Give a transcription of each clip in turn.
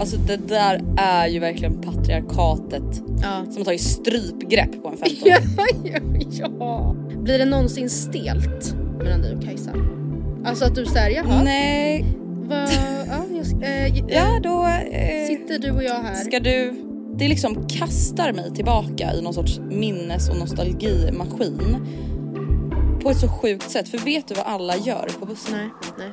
Alltså det där är ju verkligen patriarkatet Ja. som har tagit strypgrepp på en 15 Ja, ja, ja. Blir det någonsin stelt mellan dig och Kajsa? Alltså att du säger jaha, Nej, vad, ja, jag, ska- eh, ja då eh, sitter du och jag här. ska du... Det liksom kastar mig tillbaka i någon sorts minnes och nostalgimaskin. På ett så sjukt sätt. För vet du vad alla gör på bussen? Nej, nej.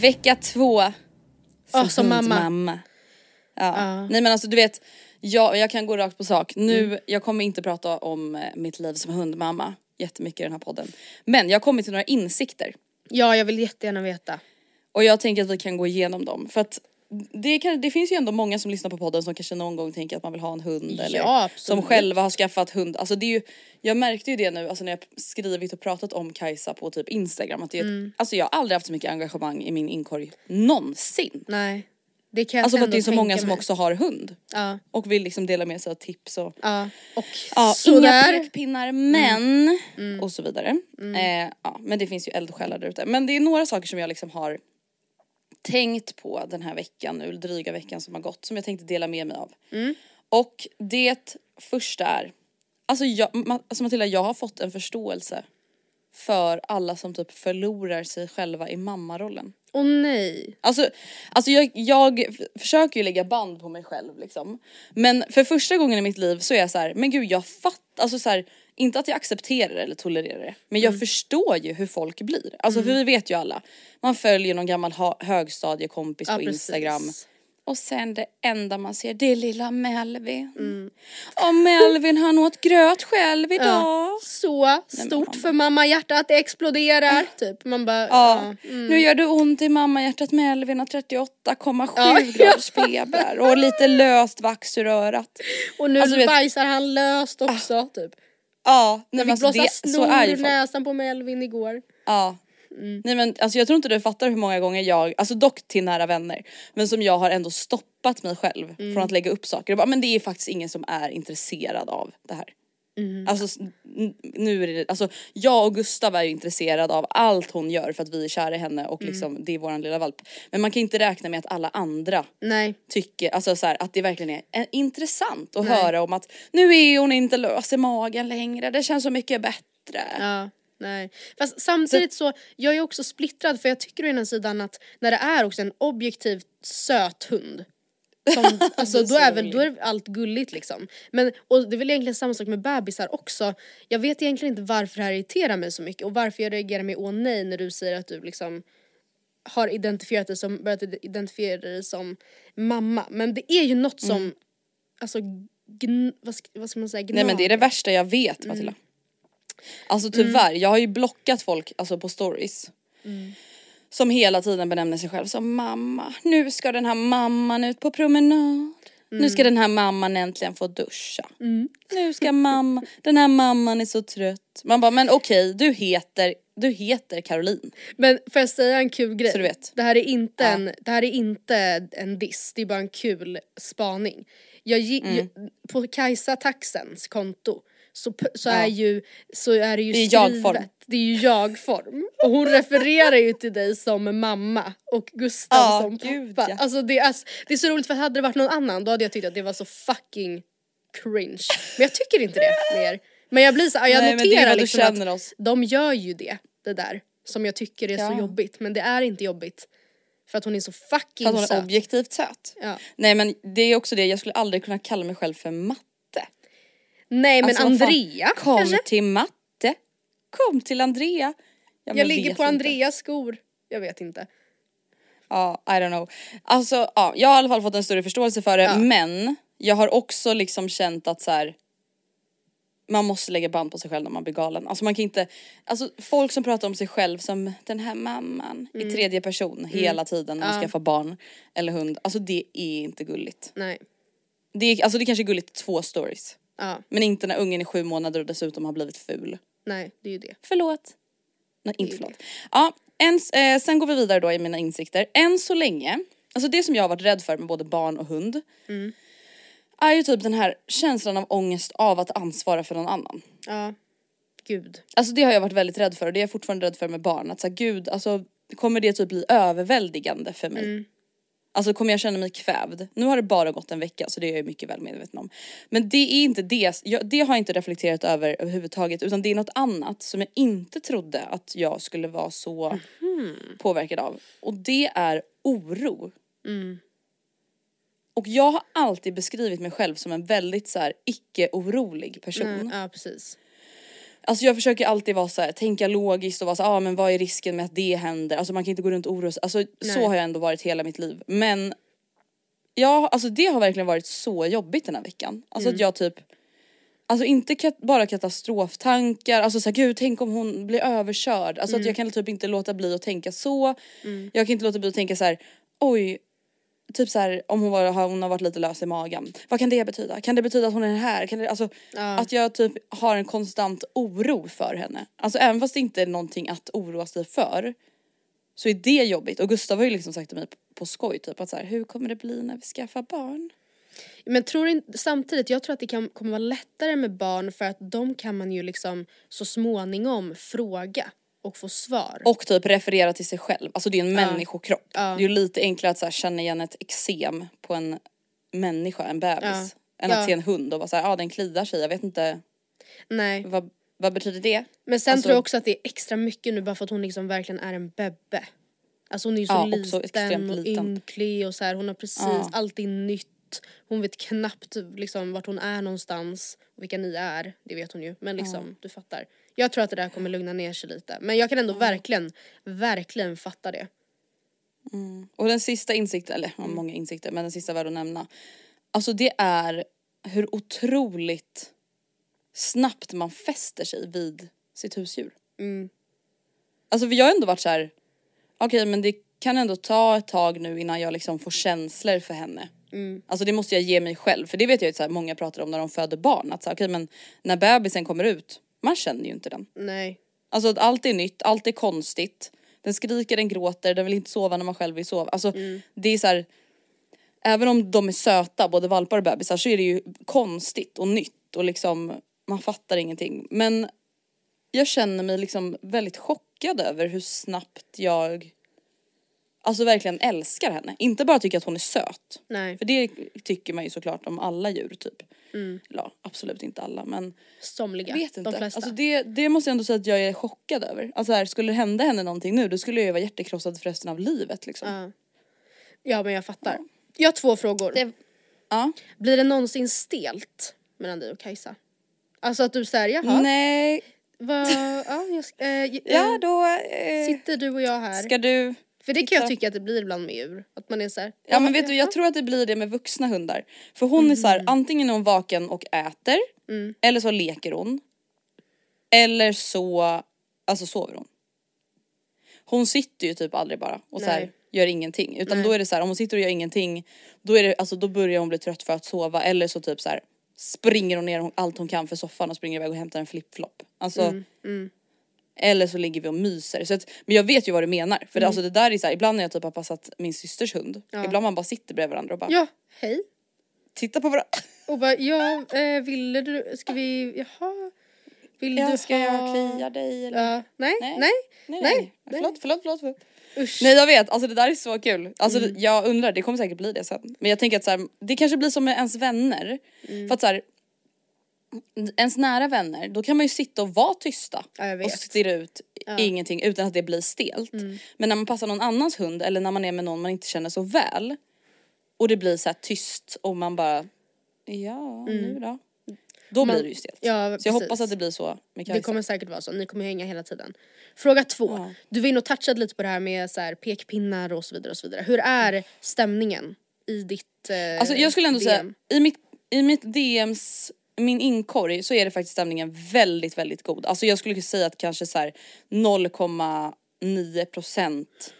Vecka två. Åh, som mamma. hundmamma. Ja. Ja. Nej men alltså du vet, jag, jag kan gå rakt på sak. Nu, Mm. jag kommer inte prata om eh, mitt liv som hundmamma jättemycket i den här podden. Men jag har kommit till några insikter. Ja, jag vill jättegärna veta. Och jag tänker att vi kan gå igenom dem. För att det, kan, det finns ju ändå många som lyssnar på podden som kanske någon gång tänker att man vill ha en hund. Ja, eller absolut. som själva har skaffat hund. Alltså det är ju, jag märkte ju det nu alltså när jag skrivit och pratat om Kajsa på typ Instagram. Att det Mm. Alltså jag har aldrig haft så mycket engagemang i min inkorg någonsin. Nej. Det kan jag Alltså för att det är så många som mig. också har hund. Ja, Och vill liksom dela med sig av tips och ja. Och Ja, inga pekpinnar men och så vidare. Eh, ja, men det finns ju eldsjälar där ute. Men det är några saker som jag liksom har tänkt på den här veckan nu, dryga veckan som har gått som jag tänkte dela med mig av. Och det första är, alltså, jag, alltså Matilda jag har fått en förståelse för alla som typ förlorar sig själva i mammarollen. Åh nej. Alltså, alltså jag, jag försöker ju lägga band på mig själv liksom. Men för första gången i mitt liv så är jag så här, men gud jag fattar, alltså så här, inte att jag accepterar eller tolererar det. Men Mm. jag förstår ju hur folk blir. Alltså för vi vet ju alla, man följer någon gammal högstadiekompis Ja, på precis. Instagram. Och sen det enda man ser det är lilla Melvin. Mm. Och Melvin han åt gröt själv idag. Så stort för mamma hjärtat, det exploderar. Typ. Man bara, Ja, ja. mm. nu gör det ont i mammahjärtat Melvin har 38,7 Ja. graders feber och lite löst vax ur örat. Och nu Alltså, vet- bajsar han löst också. Typ. Ja, nej, Jag fick alltså, blåsa det, snor folk. näsan på Melvin igår. Ja. Mm. Nej men alltså jag tror inte du fattar hur många gånger jag, alltså dock till nära vänner, men som jag har ändå stoppat mig själv Mm. från att lägga upp saker. Bara, men det är faktiskt ingen som är intresserad av det här. Mm. Alltså nu är det, alltså jag och Gustav är ju intresserade av allt hon gör för att vi är kära i henne Mm. och liksom det är våran lilla valp. Men man kan inte räkna med att alla andra Nej. tycker, alltså så här, att det verkligen är eh, intressant att Nej. höra om att nu är hon inte lös i magen längre, det känns så mycket bättre. Ja, nej. Fast samtidigt så, jag är också splittrad för jag tycker å ena sidan att när det är också en objektivt söt hund som, alltså, då, är väl, då är allt gulligt liksom. Men, och det är väl egentligen samma sak med bebisar också. Jag vet egentligen inte varför det här irriterar mig så mycket och varför jag reagerar med åh nej när du säger att du liksom har identifierat dig som, börjat identifiera dig som mamma. Men det är ju något som, alltså, gn, vad, ska, vad ska man säga, Nej men det är det gnager. värsta jag vet Mm. Alltså tyvärr, jag har ju blockat folk alltså på stories. Mm. Som hela tiden benämner sig själv som mamma. Nu ska den här mamman ut på promenad. Nu Mm. ska den här mamman äntligen få duscha. Nu ska mamma, den här mamman är så trött. Man bara, men okej, du heter, du heter Caroline. Men får jag säga en kul grej? Så du vet. Det här är inte, Ja. en, det här är inte en diss, det är bara en kul spaning. Jag, Mm. jag, på Kajsa Taxens konto så, så, är ju, så är det ju Det är skrivet, jag-form. det är ju jag-form. Och hon refererar ju till dig som mamma och Gustav Ja, som gud, pappa. ja. Alltså det är, det är så roligt för hade det varit någon annan då hade jag tyckt att det var så fucking cringe. Men jag tycker inte det mer. Men jag blir så, jag Nej, noterar liksom att oss. de gör ju det, det där. som jag tycker är Ja. så jobbigt. Men det är inte jobbigt. För att hon är så fucking För att hon är söt. objektivt söt. Ja. Nej men det är också det, jag skulle aldrig kunna kalla mig själv för matte. Nej men Alltså, Andrea Kom kanske? till matte. Kom till Andrea. Ja, Jag ligger på inte. Andreas skor. Jag vet inte. Ja, I don't know. Alltså ja, jag har i alla fall fått en större förståelse för det Ja. men jag har också liksom känt att så här. Man måste lägga band på sig själv när man blir galen. Alltså man kan inte, alltså folk som pratar om sig själv som den här mamman Mm. i tredje person hela tiden när man skaffar barn eller hund. Alltså det är inte gulligt. Nej. Det är, alltså det kanske är gulligt två stories. Ja, Men inte när ungen är sju månader och dessutom har blivit ful. nej det är ju det. Förlåt. Nej, inte förlåt. Ja, en, eh, sen går vi vidare då i mina insikter. Än så länge, alltså det som jag har varit rädd för med både barn och hund. Är ju typ den här känslan av ångest av att ansvara för någon annan. Ja. Gud. Alltså det har jag varit väldigt rädd för och det är jag fortfarande rädd för med barn. Att så här, gud, alltså kommer det typ bli överväldigande för mig? Alltså kommer jag känna mig kvävd? Nu har det bara gått en vecka så det är jag mycket väl medveten om. Men det är inte det, jag, det har jag inte reflekterat över överhuvudtaget utan det är något annat som jag inte trodde att jag skulle vara så påverkad av. Och det är oro. Och jag har alltid beskrivit mig själv som en väldigt så icke-orolig person. Nej, ja precis. Alltså jag försöker alltid vara så här, tänka logiskt och vara så här, ah, men vad är risken med att det händer? Alltså man kan inte gå runt och oroa sig. Alltså så Nej. har jag ändå varit hela mitt liv. Men ja, alltså det har verkligen varit så jobbigt den här veckan. Alltså Mm. att jag typ Alltså inte kat- bara katastroftankar, alltså såhär gud tänk om hon blir överkörd. Alltså Mm. att jag kan typ inte låta bli att tänka så. Jag kan inte låta bli att tänka så här: oj Typ så här, om hon, var, har- hon har varit lite lös i magen. Vad kan det betyda? Kan det betyda att hon är här? Kan det, alltså, Att jag typ har en konstant oro för henne. Alltså även fast det inte är någonting att oroa sig för. Så är det jobbigt. Och Gustav har ju liksom sagt till mig på, på skoj typ att så här, hur kommer det bli när vi skaffar barn? Men tror inte, samtidigt, jag tror att det kan, kommer vara lättare med barn för att de kan man ju liksom så småningom fråga och få svar. Och typ referera till sig själv. Alltså det är en människokropp. Ja. Det är ju lite enklare att så här, känna igen ett eksem på en människa, en bebis. Ja. Än Ja. att se en hund och vara såhär, ja ah, den kliar sig, jag vet inte Nej. vad, vad betyder det? Men sen Alltså- tror jag också att det är extra mycket nu bara för att hon liksom verkligen är en bebbe. Alltså hon är ju så Ja, liten och ynklig och så här, hon har precis Ja. alltid nytt. Hon vet knappt liksom vart hon är någonstans och vilka ni är, det vet hon ju. Men liksom, du fattar. Jag tror att det där kommer lugna ner sig lite. Men jag kan ändå verkligen, verkligen fatta det. Och den sista insikten, eller Mm. många insikter, men den sista värd att nämna. Alltså det är hur otroligt snabbt man fäster sig vid sitt husdjur. Mm. Alltså för jag har ändå varit så här. okej men det kan ändå ta ett tag nu innan jag liksom får känslor för henne. Mm. Alltså det måste jag ge mig själv, för det vet jag ju så här, många pratar om när de föder barn. Att så här, okej men när bebisen kommer ut, man känner ju inte den. Nej. Alltså att allt är nytt, allt är konstigt. Den skriker, den gråter, den vill inte sova när man själv vill sova. Alltså det är så här. Även om de är söta, både valpar och bebisar, så är det ju konstigt och nytt och liksom man fattar ingenting. Men jag känner mig liksom väldigt chockad över hur snabbt jag alltså verkligen älskar henne. Inte bara tycker att hon är söt. Nej. För det tycker man ju såklart om alla djur typ. Ja, absolut inte alla men Somliga. vet inte. De flesta. Alltså det, det måste jag ändå säga att jag är chockad över. Alltså här, skulle det hända henne någonting nu då skulle jag ju vara hjärtekrossad för resten av livet liksom. Ja. ja men jag fattar. Jag har två frågor. Det- Ja. Blir det någonsin stelt mellan dig och Kajsa? Alltså att du säger jaha, Nej, vad, ja, jag, eh, ja eh, då eh, sitter du och jag här? ska du För det kan jag sitta- tycka att det blir ibland med djur. Att man är såhär, Ja men vet du jag tror att det blir det med vuxna hundar. För hon är så här, antingen är hon vaken och äter eller så leker hon. Eller så alltså sover hon. Hon sitter ju typ aldrig bara och så här, Nej. gör ingenting. Utan Nej. då är det så här, om hon sitter och gör ingenting då, är det, alltså, då börjar hon bli trött för att sova eller så typ så här, springer hon ner allt hon kan för soffan och springer iväg och hämtar en flipflop. Alltså, Eller så ligger vi och myser. Så att, men jag vet ju vad du menar. För det, alltså, det där är så här, ibland när jag typ har passat min systers hund. Ibland man bara sitter bredvid varandra och bara ja, hej. tittar på varandra. Och bara, ja, eh, ville du, ska vi, jaha. Vill Ja, du ska ha... jag klia dig eller? Ja, nej, nej, Nej. nej. Nej, nej. Förlåt, förlåt, förlåt. förlåt. Usch. Nej jag vet, alltså det där är så kul. Alltså Mm. jag undrar, det kommer säkert bli det sen. Men jag tänker att så här, det kanske blir som med ens vänner. Mm. För att så här, ens nära vänner, då kan man ju sitta och vara tysta. Ja, Och stirra ut ingenting utan att det blir stelt. Men när man passar någon annans hund eller när man är med någon man inte känner så väl och det blir så här tyst och man bara ja nu då. Då blir det ju stelt. Ja, så jag hoppas att det blir så med Kajsa. Det kommer säkert vara så, ni kommer hänga hela tiden. Fråga två. Ja. Du var inne och touchade lite på det här med så här pekpinnar och så vidare och så vidare. Hur är stämningen i ditt eh, Alltså jag skulle ändå DM? säga, i mitt, i mitt DMs, min inkorg så är det faktiskt stämningen väldigt väldigt god. Alltså jag skulle säga att kanske så här 0,9 procent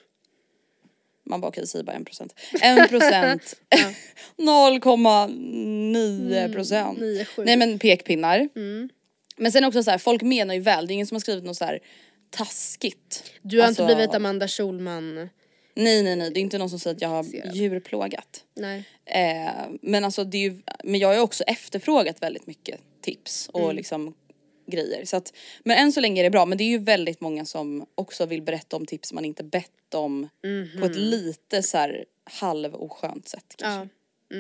man bara okej säg bara en procent. En procent. 0,9 procent. sju. Nej men pekpinnar. Men sen också så här, folk menar ju väl, det är ingen som har skrivit något så här taskigt. Du har Alltså, inte blivit Amanda Schulman? Nej nej nej, det är inte någon som säger att jag har djurplågat. Nej. Eh, men alltså det är ju, men jag har ju också efterfrågat väldigt mycket tips och liksom grejer. Så att, men än så länge är det bra men det är ju väldigt många som också vill berätta om tips man inte bett om på ett lite så här halvoskönt sätt kanske. Ja.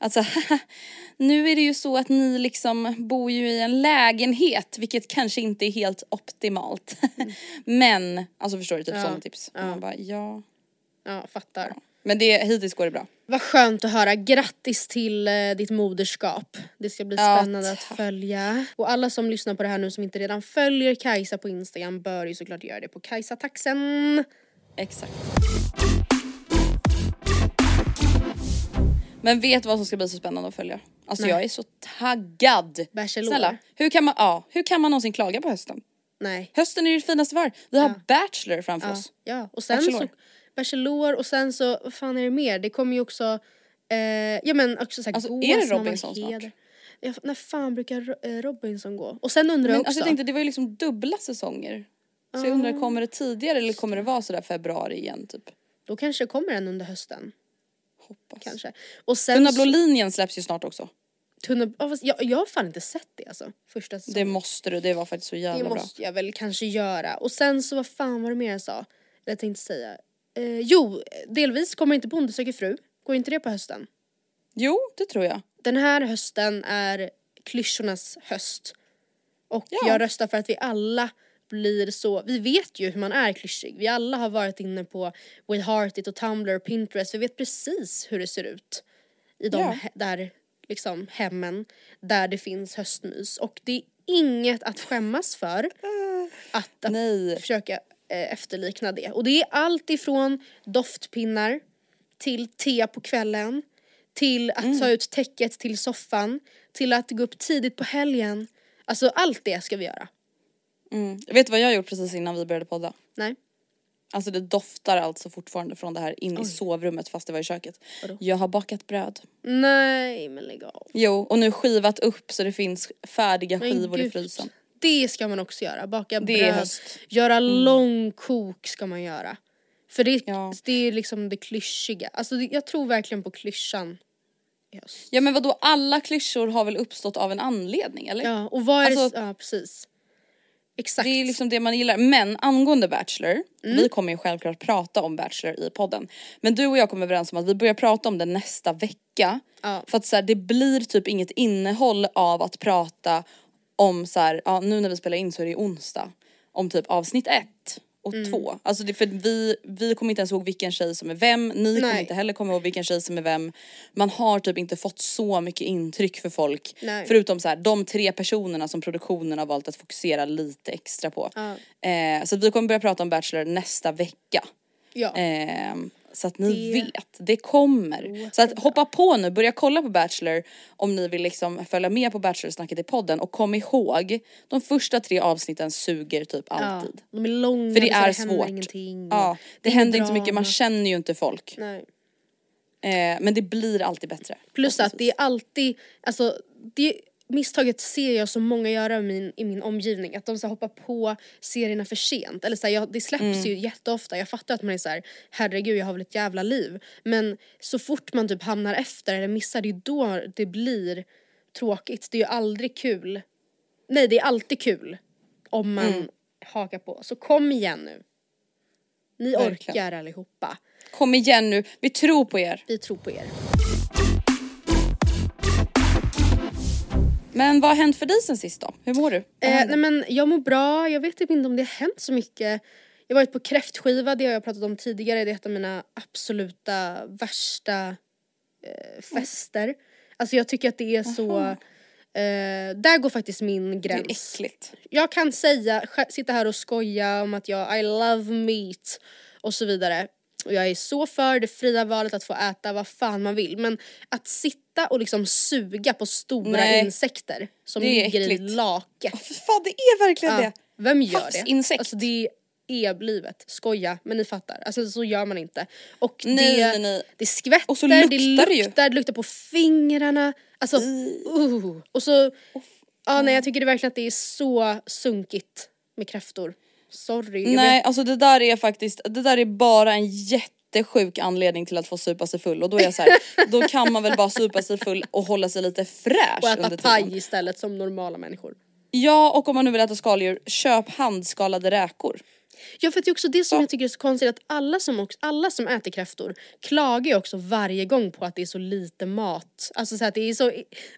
Alltså nu är det ju så att ni liksom bor ju i en lägenhet vilket kanske inte är helt optimalt. men alltså förstår du typ Ja, sådana tips. Och Man bara, ja. Ja, fattar. Men det, hittills går det bra. Vad skönt att höra. Grattis till eh, ditt moderskap. Det ska bli Ja, spännande att följa. Och alla som lyssnar på det här nu som inte redan följer Kajsa på Instagram bör ju såklart göra det på Kajsa Taxen. Exakt. Men vet vad som ska bli så spännande att följa? Alltså Nej. jag är så taggad! Bachelor. Snälla, hur kan man, ja, hur kan man någonsin klaga på hösten? Nej. Hösten är ju det finaste vi har. Vi har Ja. Bachelor framför Ja, oss. ja. och sen Bachelor. så Bachelor och sen så, vad fan är det mer? Det kommer ju också, eh, ja men också såhär Alltså, är det Robinson snart? Ja, när fan brukar eh, Robinson gå? Och sen undrar Men jag också, alltså jag tänkte det var ju liksom dubbla säsonger. Så jag undrar, kommer det tidigare eller kommer det vara sådär februari igen typ? då kanske kommer den under hösten. Hoppas. Kanske. Och sen Tunna blå linjen släpps ju snart också. Tunna, jag, jag har fan inte sett det alltså. Första Det måste du, det var faktiskt så Det jävla bra. måste jag väl kanske göra. Och sen så vad fan var det mer jag sa? Eller jag tänkte säga. Eh, jo, delvis kommer inte Bonde söker fru. Går inte det på hösten? Jo, det tror jag. Den här hösten är klyschornas höst. Och Ja. jag röstar för att vi alla blir så, vi vet ju hur man är klyschig. Vi alla har varit inne på We Heart It och Tumblr och Pinterest. Vi vet precis hur det ser ut i de he- där liksom hemmen där det finns höstmys. Och det är inget att skämmas för att, att försöka eh, efterlikna det. Och det är allt ifrån doftpinnar till te på kvällen till att ta ut täcket till soffan till att gå upp tidigt på helgen. Alltså allt det ska vi göra. Mm. Vet du vad jag har gjort precis innan vi började podda? Nej? Alltså det doftar alltså fortfarande från det här in i sovrummet fast det var i köket. Vadå? Jag har bakat bröd. Nej men lägg av. Jo, och nu skivat upp så det finns färdiga Men skivor i gud. frysen. Det ska man också göra. Baka Det bröd. Göra långkok ska man göra. För det, Ja. det är liksom det klyschiga. Alltså det, jag tror verkligen på klyschan i höst. Ja men vadå, alla klyschor har väl uppstått av en anledning eller? Ja och vad är Alltså- det, ja precis. Exakt. Det är liksom det man gillar. Men angående Bachelor, Mm. vi kommer ju självklart prata om Bachelor i podden. Men du och jag kommer överens om att vi börjar prata om det nästa vecka. Ja. För att så här, det blir typ inget innehåll av att prata om så här, ja nu när vi spelar in så är det onsdag. Om typ avsnitt ett och Mm. två. Alltså det, för vi, vi kommer inte ens ihåg vilken tjej som är vem, ni kommer Nej. inte heller komma ihåg vilken tjej som är vem. Man har typ inte fått så mycket intryck för folk. Nej. Förutom så här, de tre personerna som produktionen har valt att fokusera lite extra på. Ja. Eh, så vi kommer börja prata om Bachelor nästa vecka. Ja. Eh, så att ni Det vet, det kommer. Så att hoppa på nu, börja kolla på Bachelor om ni vill liksom följa med på Bachelor-snacket i podden och kom ihåg, de första tre avsnitten suger typ alltid. Ja, de är långa, För det så är händer svårt. ingenting. Ja, det är händer inte så mycket, man känner ju inte folk. Nej. Eh, men det blir alltid bättre. Plus att det är alltid, alltså det misstaget ser jag så många göra i min, i min omgivning. Att de så hoppar på serierna för sent. Eller så här, jag, det släpps Mm. ju jätteofta. Jag fattar att man är så här, herregud jag har väl ett jävla liv. Men så fort man typ hamnar efter eller missar, det är då det blir tråkigt. Det är ju aldrig kul. Nej det är alltid kul om man Mm. hakar på. Så kom igen nu. Ni Verkligen. orkar allihopa. Kom igen nu, vi tror på er. Vi tror på er. Men vad har hänt för dig sen sist då? Hur mår du? Eh, nej men jag mår bra, jag vet typ inte om det har hänt så mycket. Jag har varit på kräftskiva, det har jag pratat om tidigare, det är ett av mina absoluta värsta eh, fester. Alltså jag tycker att det är så, eh, där går faktiskt min det är gräns. äckligt. Jag kan säga, sitta här och skoja om att jag I love meat och så vidare. Och jag är så för det fria valet att få äta vad fan man vill. Men att sitta och liksom suga på stora Nej. insekter som Det ligger i äckligt. lake. För fan det är verkligen Ja, det. vem gör det? Havsinsekt. Alltså det är livet. Skoja, men ni fattar. Alltså så gör man inte. Och Nej, det, nej, nej. det skvätter, Och så det luktar det luktar, det luktar på fingrarna. Alltså, uh. Och så, ja nej jag tycker det verkligen att det är så sunkigt med kräftor. Sorry. Nej vet- alltså det där är faktiskt, det där är bara en jättesjuk anledning till att få supa sig full och då är jag så här, då kan man väl bara supa sig full och hålla sig lite fräsch Och äta under paj tiden. istället som normala människor. Ja och om man nu vill äta skaldjur, köp handskalade räkor. Ja för det är också det som jag tycker är så konstigt att alla som, också, alla som äter kräftor klagar ju också varje gång på att det är så lite mat. Alltså så att det är så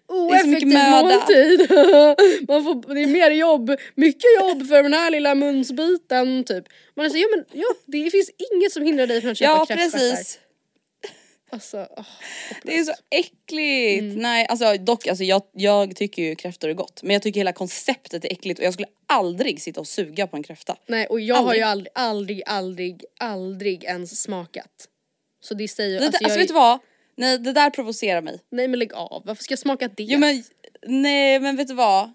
oeffektiv mycket möda. måltid. Man får, det är mer jobb, mycket jobb för den här lilla munsbiten typ. Man är så, ja men ja, det finns inget som hindrar dig från att köpa Ja kräftstjärtar. precis. Alltså, åh, Det är så äckligt. Mm. Nej alltså dock, alltså, jag, jag tycker ju kräftor är gott men jag tycker hela konceptet är äckligt och jag skulle aldrig sitta och suga på en kräfta. Nej och jag har ju Aldrig. aldrig, aldrig, aldrig, aldrig ens smakat. Så det säger Det, alltså, alltså, vet du vad? Nej det där provocerar mig. Nej men lägg av, varför ska jag smaka det? Jo men nej men vet du vad?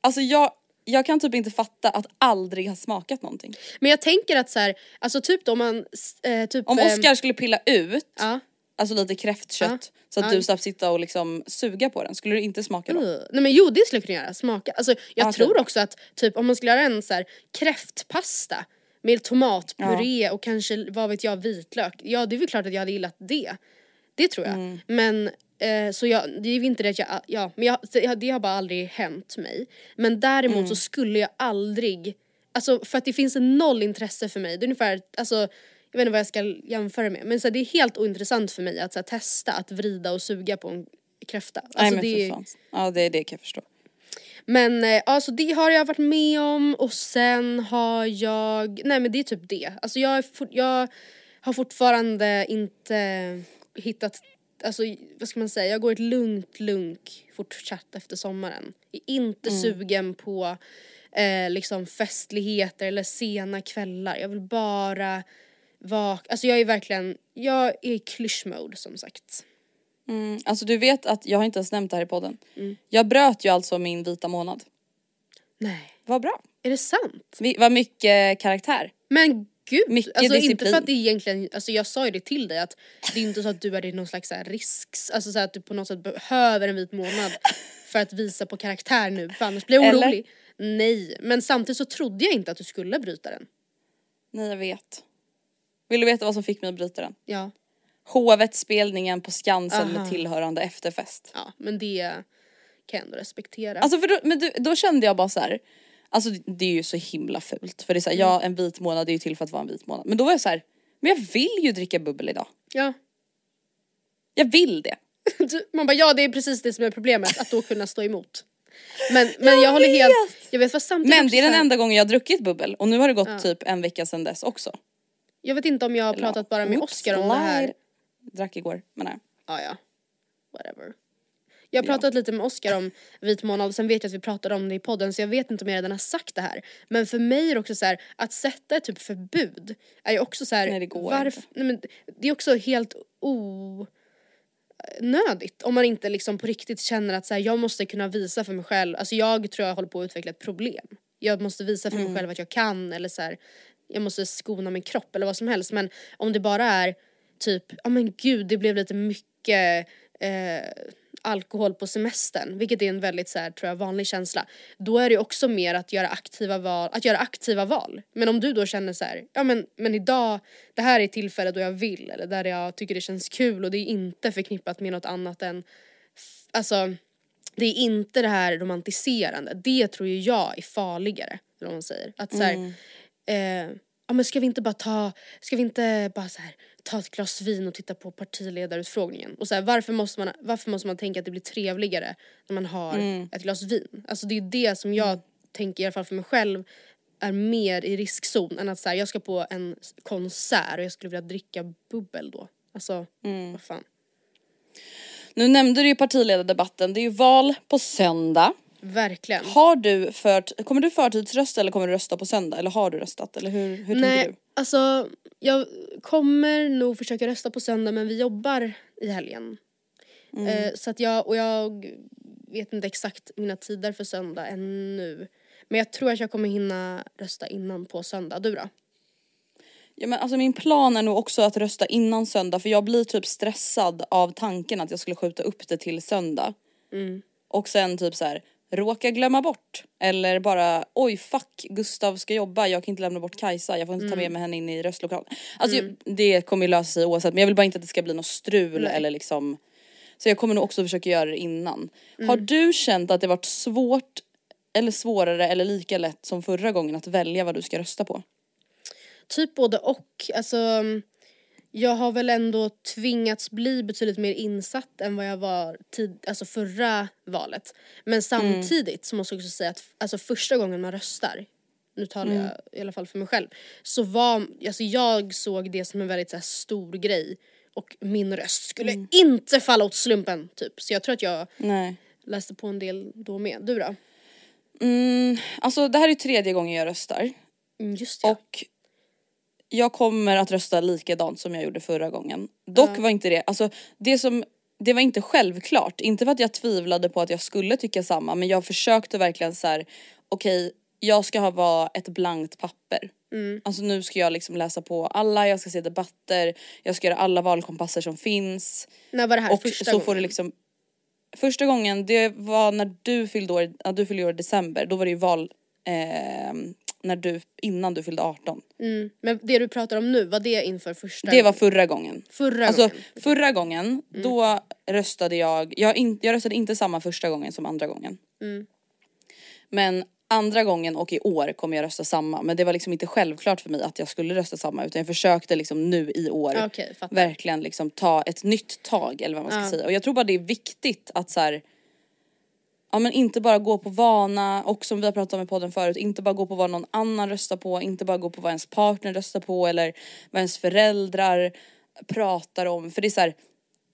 Alltså jag, jag kan typ inte fatta att aldrig ha smakat någonting. Men jag tänker att så här, alltså typ då om man eh, typ... Om ehm, Oscar skulle pilla ut Ja. Alltså lite kräftkött så att Ja. du slapp sitta och liksom suga på den, skulle du inte smaka då? Uh, nej men jo det skulle jag kunna göra, smaka. Alltså jag Ja, tror okej. också att typ om man skulle göra en så här kräftpasta med tomatpuré och kanske vad vet jag vitlök. Ja det är väl klart att jag hade gillat det. Det tror jag. Mm. Men eh, så jag, det är inte det att jag, ja men jag, det, det har bara aldrig hänt mig. Men däremot Mm. så skulle jag aldrig, alltså för att det finns en noll intresse för mig. Det är ungefär, alltså jag vet inte vad jag ska jämföra med men så här, det är helt ointressant för mig att så här, testa att vrida och suga på en kräfta. Alltså, Nej men det, för fan. Ja det, det kan jag förstå. men eh, alltså det har jag varit med om och sen har jag, nej men det är typ det. Alltså jag, är fort, jag har fortfarande inte hittat, alltså vad ska man säga, jag går ett lugnt lunk fortsatt efter sommaren. Jag är inte sugen på eh, liksom festligheter eller sena kvällar. Jag vill bara vara, alltså jag är verkligen, jag är i klyschmode som sagt. Mm, alltså du vet att, jag har inte ens nämnt det här i podden. Mm. Jag bröt ju alltså min vita månad. Nej, Vad bra. är det sant? Vi- Vad mycket karaktär. Men gud, Mycket alltså inte disciplin. för att det egentligen, alltså jag sa ju det till dig att det är inte så att du är i någon slags risks, alltså så att du på något sätt behöver en vit månad för att visa på karaktär nu för annars blir jag Eller? orolig. Nej, men samtidigt så trodde jag inte att du skulle bryta den. Nej jag vet. Vill du veta vad som fick mig att bryta den? Ja, Hovet-spelningen på Skansen Aha. med tillhörande efterfest. ja men det kan jag ändå respektera. Alltså för då, men du, då kände jag bara så här. Alltså det är ju så himla fult för det är så här, ja en vit månad är ju till för att vara en vit månad. Men då var jag så här, men jag vill ju dricka bubbel idag. ja. Jag vill det. Man bara ja det är precis det som är problemet, att då kunna stå emot. Men, men jag, håller helt, jag vet vad samtidigt Men det är den enda gången jag har druckit bubbel och nu har det gått typ en vecka sedan dess också. Jag vet inte om jag har pratat bara med Oscar om det här. Drack igår men nej. Ja, ja. Whatever. Jag har pratat lite med Oscar om vit månad, sen vet jag att vi pratade om det i podden så jag vet inte om jag redan har sagt det här. Men för mig är det också så här, att sätta ett typ förbud är ju också så här, Nej, det går varf- inte. Nej, men det är också helt onödigt om man inte liksom på riktigt känner att så här, jag måste kunna visa för mig själv, alltså jag tror jag håller på att utveckla ett problem. Jag måste visa för mig Mm. själv att jag kan eller så här, jag måste skona min kropp eller vad som helst men om det bara är typ, ja men gud det blev lite mycket eh, alkohol på semestern, vilket är en väldigt så här, tror jag, vanlig känsla. Då är det också mer att göra aktiva val, att göra aktiva val. Men om du då känner så här, ja men, men idag, det här är tillfället då jag vill eller där jag tycker det känns kul och det är inte förknippat med något annat än, alltså det är inte det här romantiserande, det tror ju jag är farligare. Eller vad man säger. Att så här, mm eh, ja men ska vi inte bara ta, ska vi inte bara så här ta ett glas vin och titta på partiledarutfrågningen? Och så här, varför, måste man, varför måste man tänka att det blir trevligare när man har ett glas vin? Alltså det är det som jag tänker, i alla fall för mig själv, är mer i riskzon än att så här, jag ska på en konsert och jag skulle vilja dricka bubbel då. Alltså, vad fan. Nu nämnde du ju partiledardebatten, det är ju val på söndag. Verkligen. Har du fört, kommer du förtidsrösta eller kommer du rösta på söndag? Eller har du röstat? Eller hur, hur tänker Nej, du? alltså jag kommer nog försöka rösta på söndag men vi jobbar i helgen. Mm. Eh, så att jag, och jag vet inte exakt mina tider för söndag ännu. Men jag tror att jag kommer hinna rösta innan på söndag. Du då? Ja, men alltså min plan är nog också att rösta innan söndag för jag blir typ stressad av tanken att jag skulle skjuta upp det till söndag. Mm. Och sen typ så här råka glömma bort. Eller bara oj fuck Gustav ska jobba, jag kan inte lämna bort Kajsa, jag får inte ta Mm. med mig henne in i röstlokalen. Alltså det kommer ju lösa sig oavsett men jag vill bara inte att det ska bli något strul Nej. eller liksom Så jag kommer nog också försöka göra det innan. Mm. Har du känt att det varit svårt eller svårare eller lika lätt som förra gången att välja vad du ska rösta på? Typ både och. Alltså, jag har väl ändå tvingats bli betydligt mer insatt än vad jag var tid, alltså förra valet. Men samtidigt så måste jag också säga att alltså första gången man röstar, nu talar jag i alla fall för mig själv, så var, alltså jag såg det som en väldigt så här, stor grej och min röst skulle inte falla åt slumpen typ. Så jag tror att jag Nej. läste på en del då med. Du då? Mm, alltså det här är tredje gången jag röstar. Mm, just ja. Och jag kommer att rösta likadant som jag gjorde förra gången. Dock var inte det, alltså det som, det var inte självklart. Inte för att jag tvivlade på att jag skulle tycka samma men jag försökte verkligen så här: okej jag ska ha vara ett blankt papper. Alltså nu ska jag liksom läsa på alla, jag ska se debatter, jag ska göra alla valkompasser som finns. När var det här Och första så gången? får du liksom Första gången det var när du fyllde år, ja, du fyllde år i december, då var det ju val eh, när du, innan du fyllde 18. Mm. Men det du pratar om nu, var det inför första Det var förra gången. Förra Alltså gången? förra gången, då röstade jag, jag, in, jag röstade inte samma första gången som andra gången. Men andra gången och i år kommer jag rösta samma men det var liksom inte självklart för mig att jag skulle rösta samma utan jag försökte liksom nu i år Ja, fattar. verkligen liksom ta ett nytt tag eller vad man ska säga och jag tror bara det är viktigt att så här, Ja men inte bara gå på vana och som vi har pratat om i podden förut, inte bara gå på vad någon annan röstar på, inte bara gå på vad ens partner röstar på eller vad ens föräldrar pratar om. För det är så här,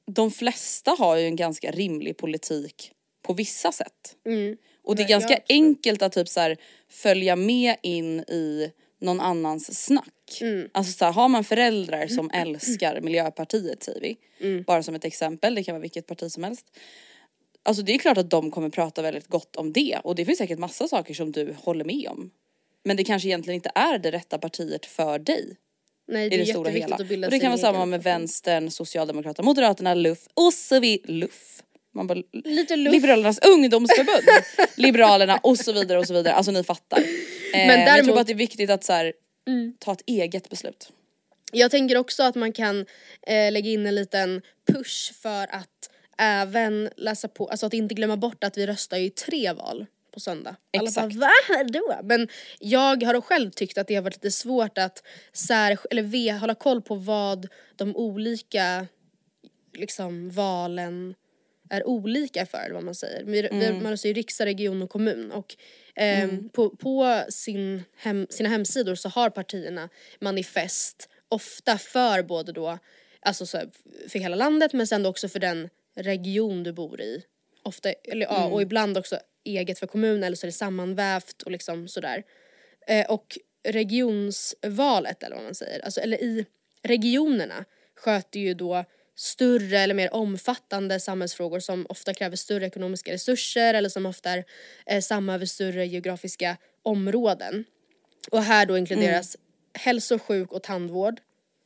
de flesta har ju en ganska rimlig politik på vissa sätt. Och det är ganska enkelt att typ så här, följa med in i någon annans snack. Alltså så här, har man föräldrar som älskar Miljöpartiet säger vi, bara som ett exempel, det kan vara vilket parti som helst. Alltså det är klart att de kommer prata väldigt gott om det och det finns säkert massa saker som du håller med om. Men det kanske egentligen inte är det rätta partiet för dig Nej, det i är det stora hela. att bilda Och det kan vara samma med vänstern, Socialdemokraterna, Moderaterna, LUF och så vidare. LUF. Man bara, Lite luff. Liberalernas ungdomsförbund, Liberalerna och så vidare och så vidare. Alltså ni fattar. Eh, men, jag tror däremot- Mm. bara att det är viktigt att så här, ta ett eget beslut. Jag tänker också att man kan eh, lägga in en liten push för att även läsa på, alltså att inte glömma bort att vi röstar ju i tre val på söndag. Alla Exakt. bara va? Då? Men jag har själv tyckt att det har varit lite svårt att sär, eller ve, hålla koll på vad de olika liksom valen är olika för vad man säger. Vi, vi, man röstar ju riksdag, region och kommun och ehm, på, på sin hem, sina hemsidor så har partierna manifest ofta för både då, alltså så för hela landet men sen också för den region du bor i. Ofta, eller, ja, och ibland också eget för kommunen eller så är det sammanvävt och liksom sådär. Eh, och regionsvalet eller vad man säger, alltså, eller i regionerna sköter ju då större eller mer omfattande samhällsfrågor som ofta kräver större ekonomiska resurser eller som ofta är eh, samma över större geografiska områden. Och här då inkluderas hälso-, sjuk och tandvård,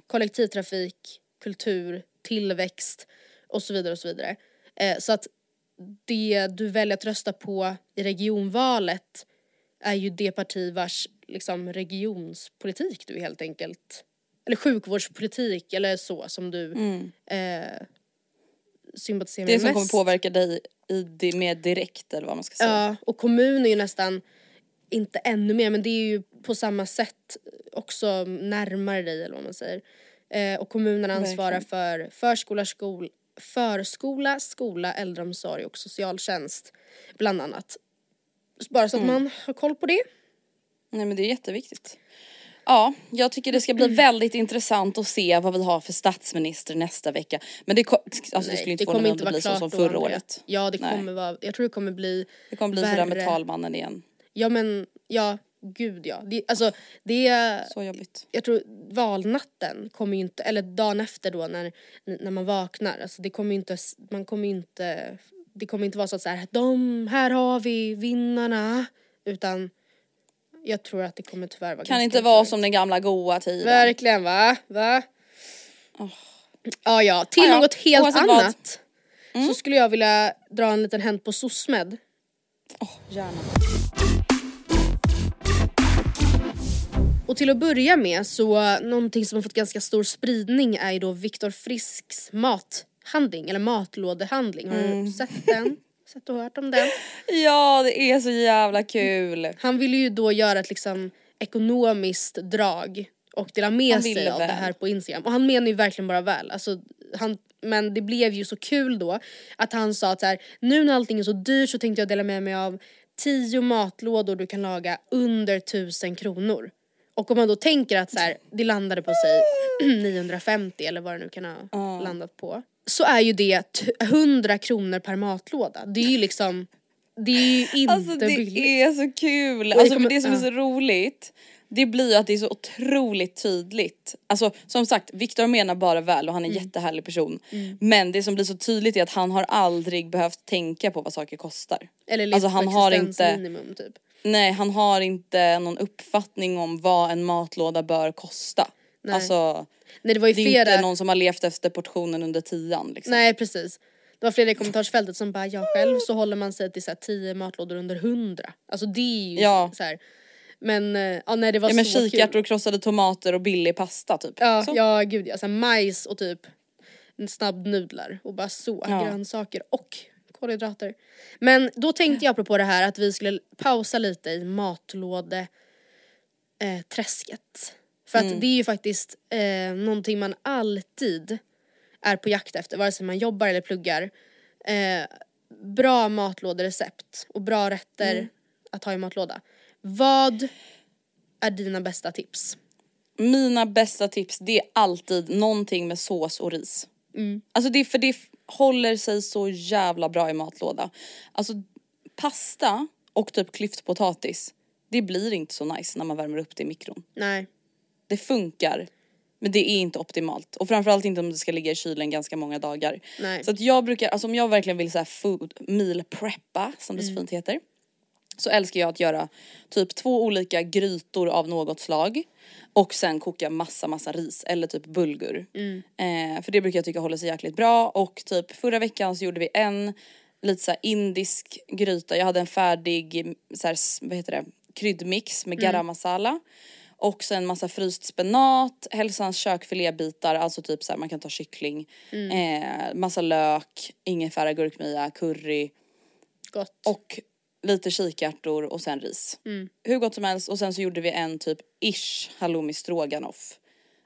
kollektivtrafik, kultur, tillväxt och så vidare och så vidare. Eh, så att det du väljer att rösta på i regionvalet är ju det parti vars liksom, regionspolitik du helt enkelt, eller sjukvårdspolitik eller så som du eh, sympatiserar Det med som mest. kommer påverka dig i det mer direkt eller vad man ska säga. Ja, och kommun är ju nästan inte ännu mer men det är ju på samma sätt också närmare dig eller vad man säger. Eh, och kommunen ansvarar för förskola, skol, förskola, skola, äldreomsorg och socialtjänst bland annat. Bara så att man har koll på det. Nej men det är jätteviktigt. Ja, jag tycker det ska bli väldigt intressant att se vad vi har för statsminister nästa vecka. Men det, ko- alltså, det skulle inte förvåna mig om det blir så som förra året. Ja det Nej. kommer vara, jag tror det kommer bli Det kommer bli sådär med värre. talmannen igen. Ja men, ja gud ja. Det, alltså det är, Så jobbigt. jag tror valnatten kommer ju inte, eller dagen efter då när, när man vaknar, alltså det kommer ju inte, man kommer inte, det kommer inte vara så att så här, de, här har vi vinnarna, utan jag tror att det kommer tyvärr vara Kan inte vara som den gamla goa tiden. Verkligen va? Va? Ja ja, till Ja, ja. något helt Oavsett annat. Så skulle jag vilja dra en liten hänt på SOSMED. Gärna. Och till att börja med så någonting som har fått ganska stor spridning är ju då Viktor Frisks mathandling eller matlådehandling. Har Mm. du sett den? Sett och hört om den? Ja det är så jävla kul. Han ville ju då göra ett liksom ekonomiskt drag och dela med sig ville av det väl. här på Instagram. Och han menar ju verkligen bara väl. Alltså, han, men det blev ju så kul då att han sa att så här, nu när allting är så dyrt så tänkte jag dela med mig av tio matlådor du kan laga under tusen kronor. Och om man då tänker att så här, det landade på sig 950 eller vad det nu kan ha landat på. Så är ju det t- 100 kronor per matlåda. Det är ju liksom, det är ju inte Alltså det billigt. är så kul. det Alltså kommer- det som är så roligt det blir ju att det är så otroligt tydligt. Alltså som sagt, Viktor menar bara väl och han är en Mm. jättehärlig person. Men det som blir så tydligt är att han har aldrig behövt tänka på vad saker kostar. Eller alltså han har inte, existensminimum typ. Nej han har inte någon uppfattning om vad en matlåda bör kosta. Nej. Alltså Nej det var ju det är flera, inte någon som har levt efter portionen under tian liksom. nej precis. Det var flera i kommentarsfältet som bara, ja själv så håller man sig till så här 10 matlådor under 100. Alltså det är ju Ja. så här. Men eh, ja nej det var Ja men så kikärtor krossade tomater och billig pasta typ. Ja, Så. ja gud ja, så här, majs och typ snabbnudlar och bara så, Ja. grönsaker och kolhydrater. Men då tänkte jag apropå det här att vi skulle pausa lite i matlåde eh, träsket. För Mm. att det är ju faktiskt eh, någonting man alltid är på jakt efter, vare sig man jobbar eller pluggar. Eh, bra matlåderecept och bra rätter Mm. att ha i matlåda. Vad är dina bästa tips? Mina bästa tips det är alltid någonting med sås och ris. Alltså det är för det håller sig så jävla bra i matlåda. Alltså pasta och typ klyftpotatis det blir inte så nice när man värmer upp det i mikron. Nej. Det funkar men det är inte optimalt och framförallt inte om det ska ligga i kylen ganska många dagar. Nej. Så att jag brukar, alltså om jag verkligen vill så här food meal preppa som det så fint heter så älskar jag att göra typ två olika grytor av något slag och sen koka massa massa ris eller typ bulgur. Eh, för det brukar jag tycka håller sig jäkligt bra och typ förra veckan så gjorde vi en lite så här indisk gryta. Jag hade en färdig så här, vad heter det, kryddmix med garam masala. Och sen massa fryst spenat, hälsans kökfilébitar, alltså typ så här, man kan ta kyckling, eh, massa lök, ingefära, gurkmeja, curry Gott. och lite kikärtor och sen ris. Hur gott som helst och sen så gjorde vi en typ ish halloumi stroganoff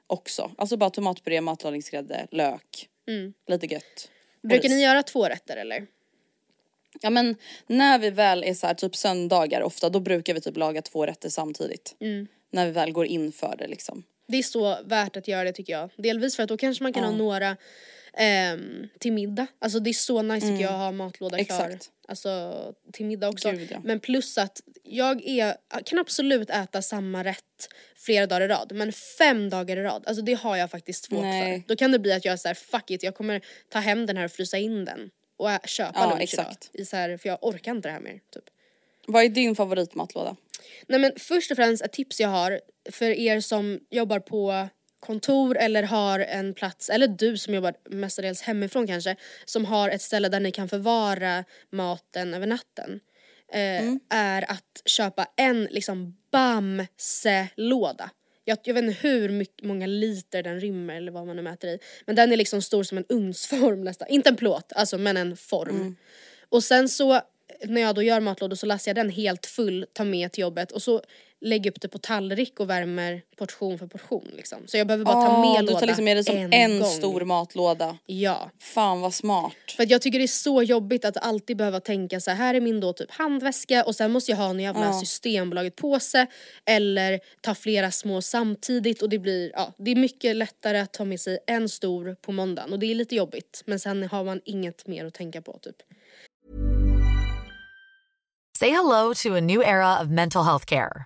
också. Alltså bara tomatpuré, matlagningsgrädde, lök, lite gött. Brukar ni göra två rätter eller? Ja men när vi väl är så här typ söndagar ofta då brukar vi typ laga två rätter samtidigt. När vi väl går in för det liksom. Det är så värt att göra det tycker jag. Delvis för att då kanske man kan ha några ehm, till middag. Alltså det är så nice tycker jag att ha matlåda klar. Exakt. Alltså till middag också. Gud, ja. Men plus att jag är, kan absolut äta samma rätt flera dagar i rad. Men fem dagar i rad, alltså det har jag faktiskt svårt Nej. för. Då kan det bli att jag är såhär fuck it, jag kommer ta hem den här och frysa in den. Och ä- köpa Ja, lunch exakt. idag. I så här, för jag orkar inte det här mer. Typ. Vad är din favoritmatlåda? Nej men först och främst ett tips jag har för er som jobbar på kontor eller har en plats, eller du som jobbar mestadels hemifrån kanske, som har ett ställe där ni kan förvara maten över natten. Eh, Är att köpa en liksom Bamse-låda. Jag, jag vet inte hur mycket, många liter den rymmer eller vad man nu mäter i. Men den är liksom stor som en ugnsform nästan. Inte en plåt, alltså men en form. Och sen så när jag då gör matlådor så lastar jag den helt full, tar med till jobbet och så lägger upp det på tallrik och värmer portion för portion liksom. Så jag behöver bara ta med låda du tar liksom med det som en, en gång. stor matlåda. Ja. Fan vad smart. För att jag tycker det är så jobbigt att alltid behöva tänka så här, här är min då typ handväska och sen måste jag ha en jävla Ja. systembolaget påse eller ta flera små samtidigt och det blir, ja det är mycket lättare att ta med sig en stor på måndagen och det är lite jobbigt men sen har man inget mer att tänka på typ. Say hello to a new era of mental health care.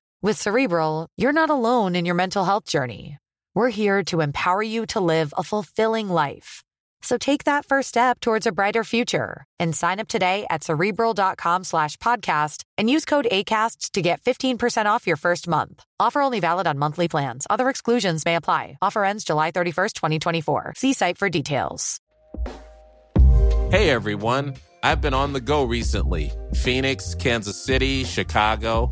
With Cerebral, you're not alone in your mental health journey. We're here to empower you to live a fulfilling life. So take that first step towards a brighter future and sign up today at cerebral.com slash podcast and use code ACAST to get 15% off your first month. Offer only valid on monthly plans. Other exclusions may apply. Offer ends July 31st, 2024. See site for details. Hey everyone, I've been on the go recently Phoenix, Kansas City, Chicago.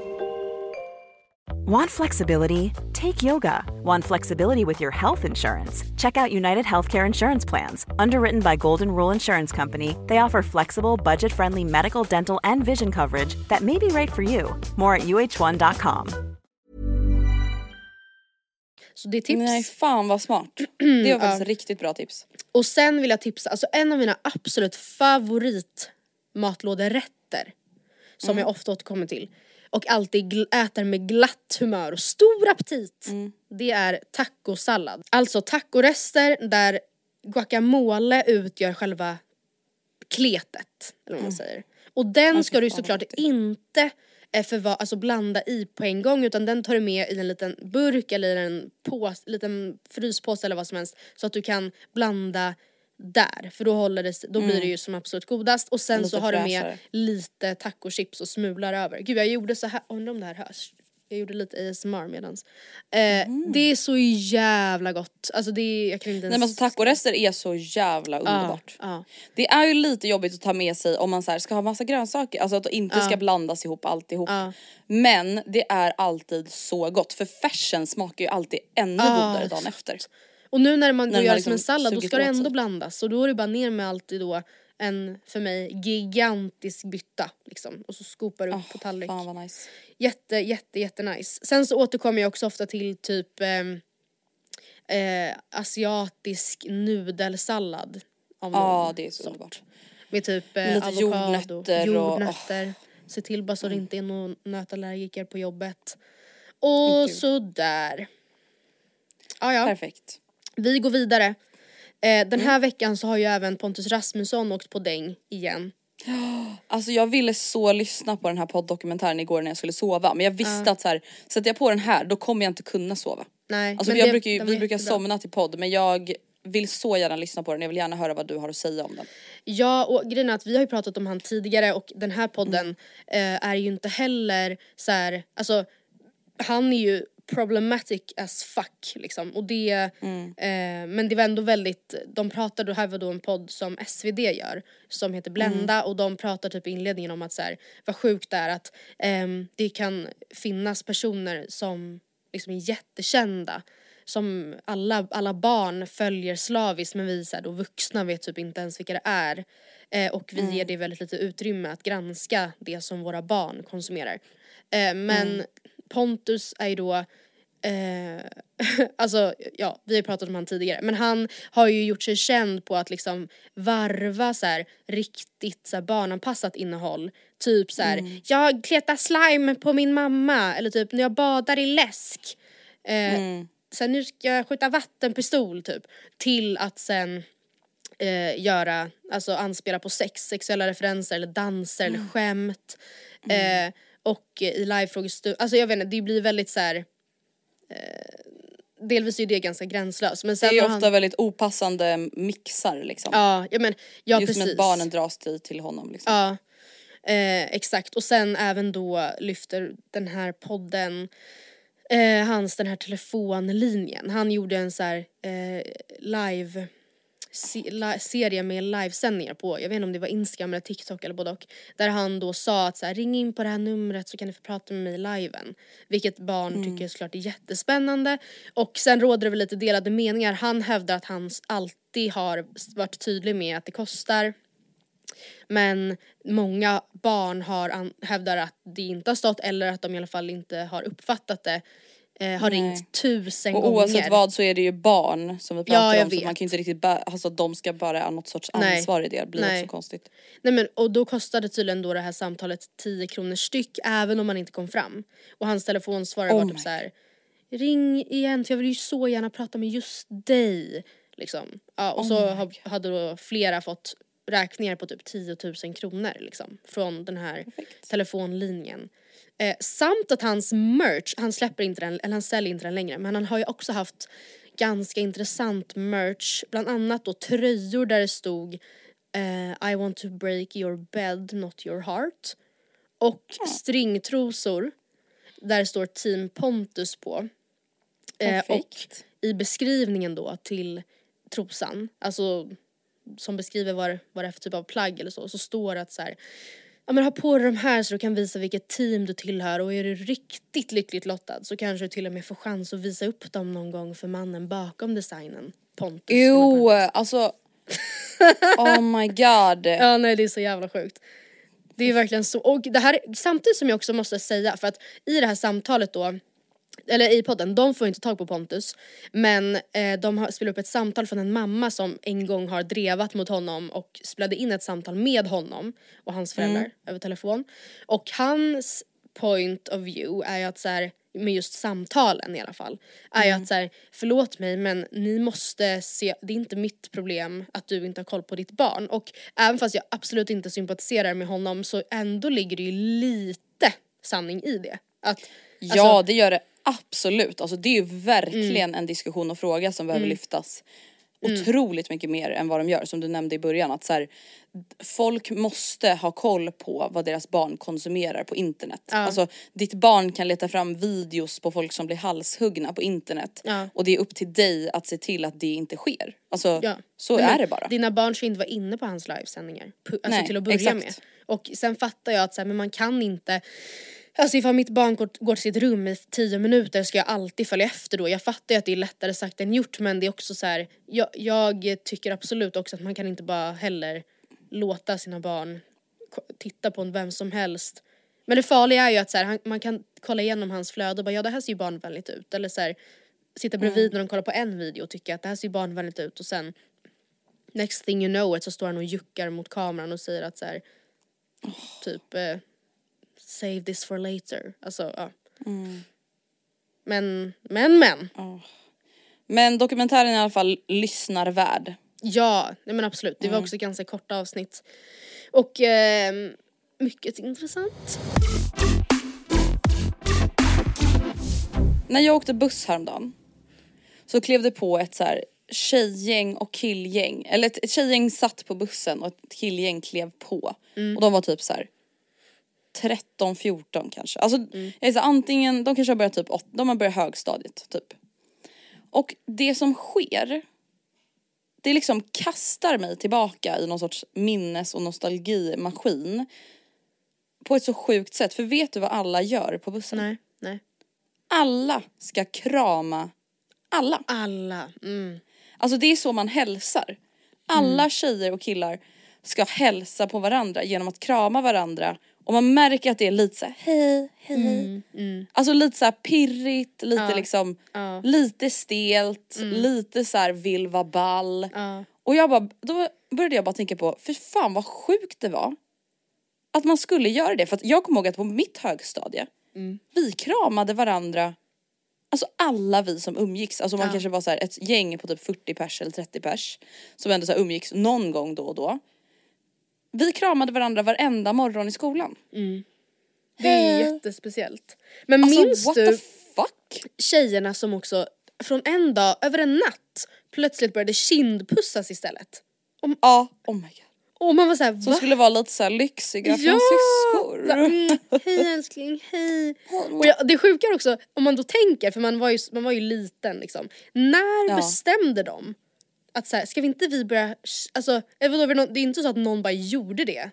Want flexibility? Take yoga. Want flexibility with your health insurance? Check out United Healthcare Insurance Plans. Underwritten by Golden Rule Insurance Company, they offer flexible, budget friendly medical, dental, and vision coverage that may be right for you. More at uh1.com. Så det är tips. Nej fan vad smart. Det var faktiskt riktigt bra tips. Och sen vill jag tipsa, alltså en av mina absolut favorit matlåderätter som jag ofta återkommer till och alltid äter med glatt humör och stor aptit. Det är tacosallad. Alltså tacorester där guacamole utgör själva kletet, eller vad man säger. Och den ska du såklart inte eh, förva- alltså blanda i på en gång utan den tar du med i en liten burk eller i en pås, liten fryspåse eller vad som helst så att du kan blanda där för då håller det, då blir det ju som absolut godast och sen Lite så har du med fräschare. lite tacochips och smular över. Gud jag gjorde så här, undrar om det här hörs. Jag gjorde lite ASMR medans. Eh, Det är så jävla gott. Alltså det är, jag kan inte ens... Nej men alltså tacorester är så jävla underbart. ja. Det är ju lite jobbigt att ta med sig om man så här ska ha massa grönsaker, alltså att det inte ska blandas ihop alltihop. Ja. Men det är alltid så gott för färsen smakar ju alltid ännu godare dagen efter. Och nu när man När gör det som en liksom sallad då ska det ändå blandas. Och då är det bara ner med allt i då en, för mig, gigantisk bytta liksom. Och så skopar du upp på tallrik. Fan vad nice. Jätte, jätte, jätte nice. Sen så återkommer jag också ofta till typ ehm, eh, asiatisk nudelsallad. Av Ja någon det är så sort. underbart. Med typ eh, lite avokado, jordnötter och- jordnötter. Se till bara så det inte är någon nötallergiker på jobbet. Och Gud. sådär. Ja, ja. Perfekt. Vi går vidare. Eh, den Mm. här veckan så har ju även Pontus Rasmusson åkt på däng igen. Alltså jag ville så lyssna på den här podddokumentären igår när jag skulle sova men jag visste att så här, sätter jag på den här då kommer jag inte kunna sova. Nej, Alltså jag det- brukar ju, vi brukar somna till podd men jag vill så gärna lyssna på den, jag vill gärna höra vad du har att säga om den. Ja och grejen är att vi har ju pratat om han tidigare och den här podden Mm. eh, är ju inte heller så här, alltså han är ju problematic as fuck liksom och det, Mm. eh, men det var ändå väldigt, de pratade, det här var då en podd som SvD gör som heter Blenda Mm. och de pratar typ i inledningen om att så här, vad sjukt det är att ehm, det kan finnas personer som liksom är jättekända som alla, alla barn följer slaviskt men vi så här, då vuxna vet typ inte ens vilka det är. Eh, och vi ger det väldigt lite utrymme att granska det som våra barn konsumerar. Eh, men Pontus är ju då Eh, alltså ja, vi har pratat om han tidigare men han har ju gjort sig känd på att liksom varva så här riktigt så här barnanpassat innehåll. Typ så här, jag kletar slime på min mamma eller typ när jag badar i läsk. Eh, så här, nu ska jag skjuta vattenpistol typ. Till att sen eh, göra, alltså anspela på sex, sexuella referenser eller danser eller skämt. Eh, och i livefrågestund, alltså jag vet inte, det blir väldigt så här. Eh, delvis är det ganska gränslöst men sen Det är ofta han, väldigt opassande mixar liksom. Ja, ja men ja Just precis. med att barnen dras till, till honom liksom. Ja, eh, exakt. Och sen även då lyfter den här podden eh, hans den här telefonlinjen. Han gjorde en så här eh, live se, serie med livesändningar på, jag vet inte om det var Instagram eller TikTok eller både och. Där han då sa att så här, ring in på det här numret så kan ni få prata med mig i liven. Vilket barn tycker såklart är jättespännande. Och sen råder det väl lite delade meningar. Han hävdar att han alltid har varit tydlig med att det kostar. Men många barn har hävdar att det inte har stått eller att de i alla fall inte har uppfattat det. Eh, har Nej. ringt tusen Och gånger. oavsett vad så är det ju barn som vi pratar Ja, om så vet. man kan inte riktigt alltså de ska bara ha något sorts Nej. ansvar i det, det blir Nej. också konstigt. Nej men och då kostade tydligen då det här samtalet 10 kronor styck även om man inte kom fram. Och hans telefonsvarare Oh var typ så här. Ring igen för jag vill ju så gärna prata med just dig. Liksom. Ja, och Oh så hade då flera fått räkningar på typ 10 000 kronor liksom. Från den här Perfekt. telefonlinjen. Eh, samt att hans merch, han släpper inte den, eller han säljer inte den längre, men han har ju också haft ganska intressant merch, bland annat då tröjor där det stod eh, I want to break your bed, not your heart. Och stringtrosor där det står Team Pontus på. Eh, och i beskrivningen då till trosan, alltså som beskriver vad, vad det är för typ av plagg eller så, så står det att så här, ja men ha på dig de här så du kan visa vilket team du tillhör och är du riktigt lyckligt lottad så kanske du till och med får chans att visa upp dem någon gång för mannen bakom designen. Pontus. Jo, alltså. oh my god. Ja nej det är så jävla sjukt. Det är verkligen så, och det här samtidigt som jag också måste säga för att i det här samtalet då eller i podden, de får inte tag på Pontus men eh, de har spelat upp ett samtal från en mamma som en gång har drevat mot honom och spelade in ett samtal med honom och hans föräldrar över telefon. Och hans point of view är ju att så här, med just samtalen i alla fall, är ju att så här, förlåt mig men ni måste se, det är inte mitt problem att du inte har koll på ditt barn och även fast jag absolut inte sympatiserar med honom så ändå ligger det ju lite sanning i det. Att, Ja alltså- det gör det absolut. Alltså det är ju verkligen en diskussion och fråga som behöver lyftas otroligt mycket mer än vad de gör som du nämnde i början att så här, folk måste ha koll på vad deras barn konsumerar på internet. Alltså ditt barn kan leta fram videos på folk som blir halshuggna på internet Ja. och det är upp till dig att se till att det inte sker. Alltså Ja. så Nej, är men det bara. Dina barn ska inte vara inne på hans livesändningar. Alltså Nej, till att börja exakt. med. Och sen fattar jag att så här, men man kan inte Alltså ifall mitt barn går, till sitt rum i tio minuter ska jag alltid följa efter då. Jag fattar ju att det är lättare sagt än gjort men det är också så här. Jag, jag tycker absolut också att man kan inte bara heller låta sina barn titta på vem som helst. Men det farliga är ju att så här, man kan kolla igenom hans flöde och bara ja det här ser ju barnvänligt ut. Eller så här, sitta bredvid när de kollar på en video och tycka att det här ser ju barnvänligt ut och sen next thing you know it så står han och juckar mot kameran och säger att så här, typ eh, save this for later. Alltså ja. Men, men, men. Men dokumentären är i alla fall lyssnarvärd. Ja, nej men absolut. Det var också ganska korta avsnitt. Och ehm, mycket intressant. När jag åkte buss häromdagen så klev det på ett så här tjejgäng och killgäng. Eller ett, ett tjejgäng satt på bussen och ett killgäng klev på. Och de var typ så här 13, 14 kanske. Alltså jag är så här, antingen, de kanske har börjat typ åt, de har börjat högstadiet typ. Och det som sker det liksom kastar mig tillbaka i någon sorts minnes och nostalgimaskin. På ett så sjukt sätt. För vet du vad alla gör på bussen? Nej, nej. alla ska krama alla. Alla. Mm. Alltså det är så man hälsar. Alla tjejer och killar ska hälsa på varandra genom att krama varandra och man märker att det är lite så här, hej, hej. Alltså lite så här pirrigt, lite liksom, Ja. lite stelt, lite så här vill vara ball. Ja. Och jag bara, då började jag bara tänka på, för fan vad sjukt det var. Att man skulle göra det, för att jag kommer ihåg att på mitt högstadie, vi kramade varandra alltså alla vi som umgicks, alltså man Ja. kanske var så här ett gäng på typ 40 pers eller 30 pers som ändå så umgicks någon gång då och då. Vi kramade varandra varenda morgon i skolan. Det är jättespecielt. Men Alltså minns what du the fuck? tjejerna som också från en dag, över en natt, plötsligt började kindpussas istället? Ja, oh my god. Och man var såhär Som va? skulle vara lite så här lyxiga Ja! Va, mm, hej älskling, hej. Och jag, det sjuka är också, om man då tänker, för man var ju, man var ju liten liksom. När Ja. bestämde de att så här, ska vi inte vi börja, alltså eller vadå, det är inte så att någon bara gjorde det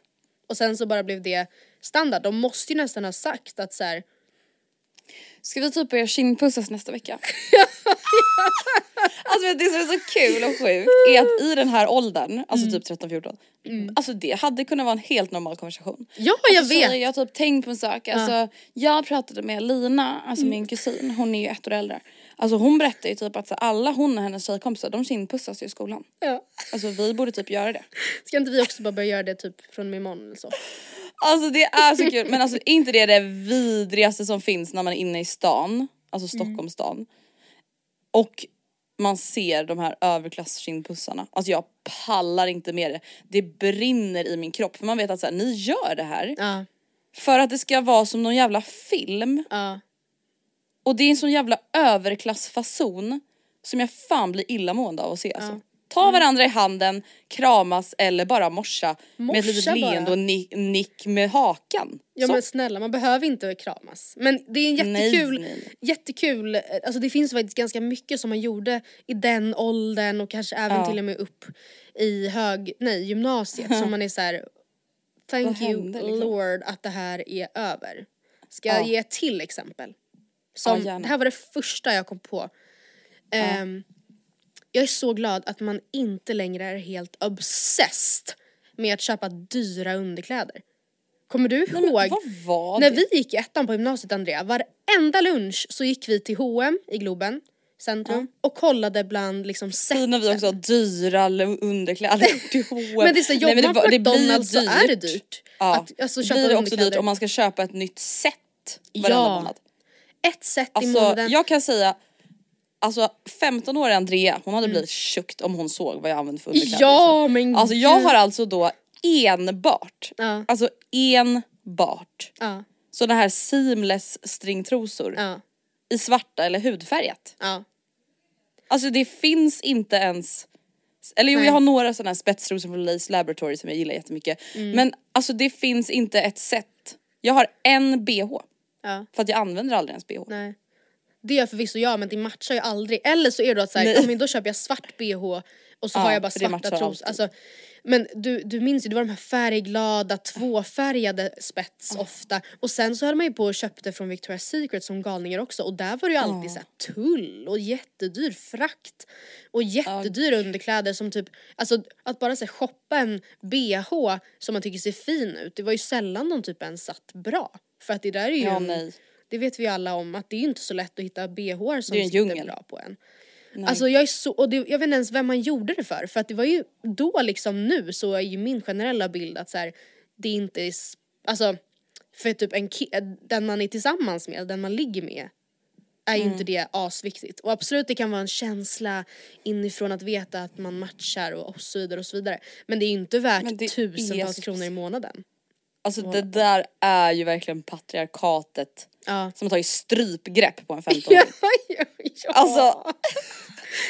och sen så bara blev det standard. De måste ju nästan ha sagt att så här, Ska vi typ börja kindpussas nästa vecka? alltså det som är så kul och sjukt är att i den här åldern, alltså Mm. typ 13-14, alltså det hade kunnat vara en helt normal konversation. ja jag alltså, vet. Jag har typ tänkt på en sak, alltså jag pratade med Lina, alltså min kusin, hon är ju ett år äldre. Alltså hon berättade ju typ att så alla hon och hennes tjejkompisar de kindpussas ju i skolan. Ja. Alltså vi borde typ göra det. Ska inte vi också bara börja göra det typ från imorgon eller så? Alltså det är så kul men alltså är inte det det vidrigaste som finns när man är inne i stan, alltså Stockholms stan. Och man ser de här överklasskindpussarna. Alltså jag pallar inte med det. Det brinner i min kropp för man vet att så här, ni gör det här Ja, för att det ska vara som någon jävla film. ja. Och det är en sån jävla överklassfason som jag fan blir illamående av att se alltså. Ta varandra i handen, kramas eller bara morsa, med ett litet Morsa leende och nick, nick med hakan. Ja Så. men snälla man behöver inte kramas. Men det är en jättekul, Nej, nej. jättekul, eh, alltså det finns faktiskt ganska mycket som man gjorde i den åldern och kanske även Ja. till och med upp i hög, nej gymnasiet som man är så här. Thank Vad you hände, liksom? lord att det här är över. Ska Ja. jag ge ett till exempel? Som, gärna. det här var det första jag kom på. Ehm, jag är så glad att man inte längre är helt obsessed med att köpa dyra underkläder. Kommer du ihåg? Vad var När det? vi gick i ettan på gymnasiet Andrea, varenda lunch så gick vi till H&M i Globen centrum och kollade bland liksom Fina vi sätten. också har dyra underkläder till H&M. Men det är så, jobbar Nej, på det McDonalds så är det dyrt. Ja. Att, alltså, det köpa blir också underkläder. dyrt om man ska köpa ett nytt set varenda Ja. månad. Ett set i Alltså månaden. jag kan säga Alltså 15-åriga Andrea hon hade Mm. blivit tjukt om hon såg vad jag använde för underkläder. Ja, nu. men Alltså jag har alltså då enbart, Ja. alltså enbart Ja, sådana här seamless stringtrosor ja, i svarta eller hudfärgat. ja. Alltså det finns inte ens eller jo Nej. jag har några sådana här spetstrosor från Lace Laboratory som jag gillar jättemycket. Mm. Men alltså det finns inte ett set. Jag har en bh. För att jag använder aldrig ens bh. Nej. Det gör förvisso jag men det matchar ju aldrig. Eller så är det att såhär, men då köper jag svart bh och så Ja, har jag bara svarta trosor. Alltså, men du, du minns ju, det var de här färgglada tvåfärgade spets ofta. Och sen så höll man ju på och köpte från Victoria's Secret som galningar också och där var det ju alltid såhär tull och jättedyr frakt. Och jättedyra underkläder som typ, alltså att bara såhär shoppa en bh som man tycker ser fin ut, det var ju sällan de typ ens satt bra. För att det där är ju Ja, en, nej. Det vet vi alla om att det är inte så lätt att hitta bh som sitter djungel. bra på en. Alltså jag är så, och det, jag vet inte ens vem man gjorde det för för att det var ju då liksom nu så är ju min generella bild att så här, det inte är, alltså för typ en den man är tillsammans med, den man ligger med är ju Mm. inte det asviktigt. Och absolut det kan vara en känsla inifrån att veta att man matchar och, och så vidare och så vidare. Men det är ju inte värt tusentals kronor i månaden. Alltså det där är ju verkligen patriarkatet Ja. som har tagit strypgrepp på en 15-åring. ja, ja. Alltså,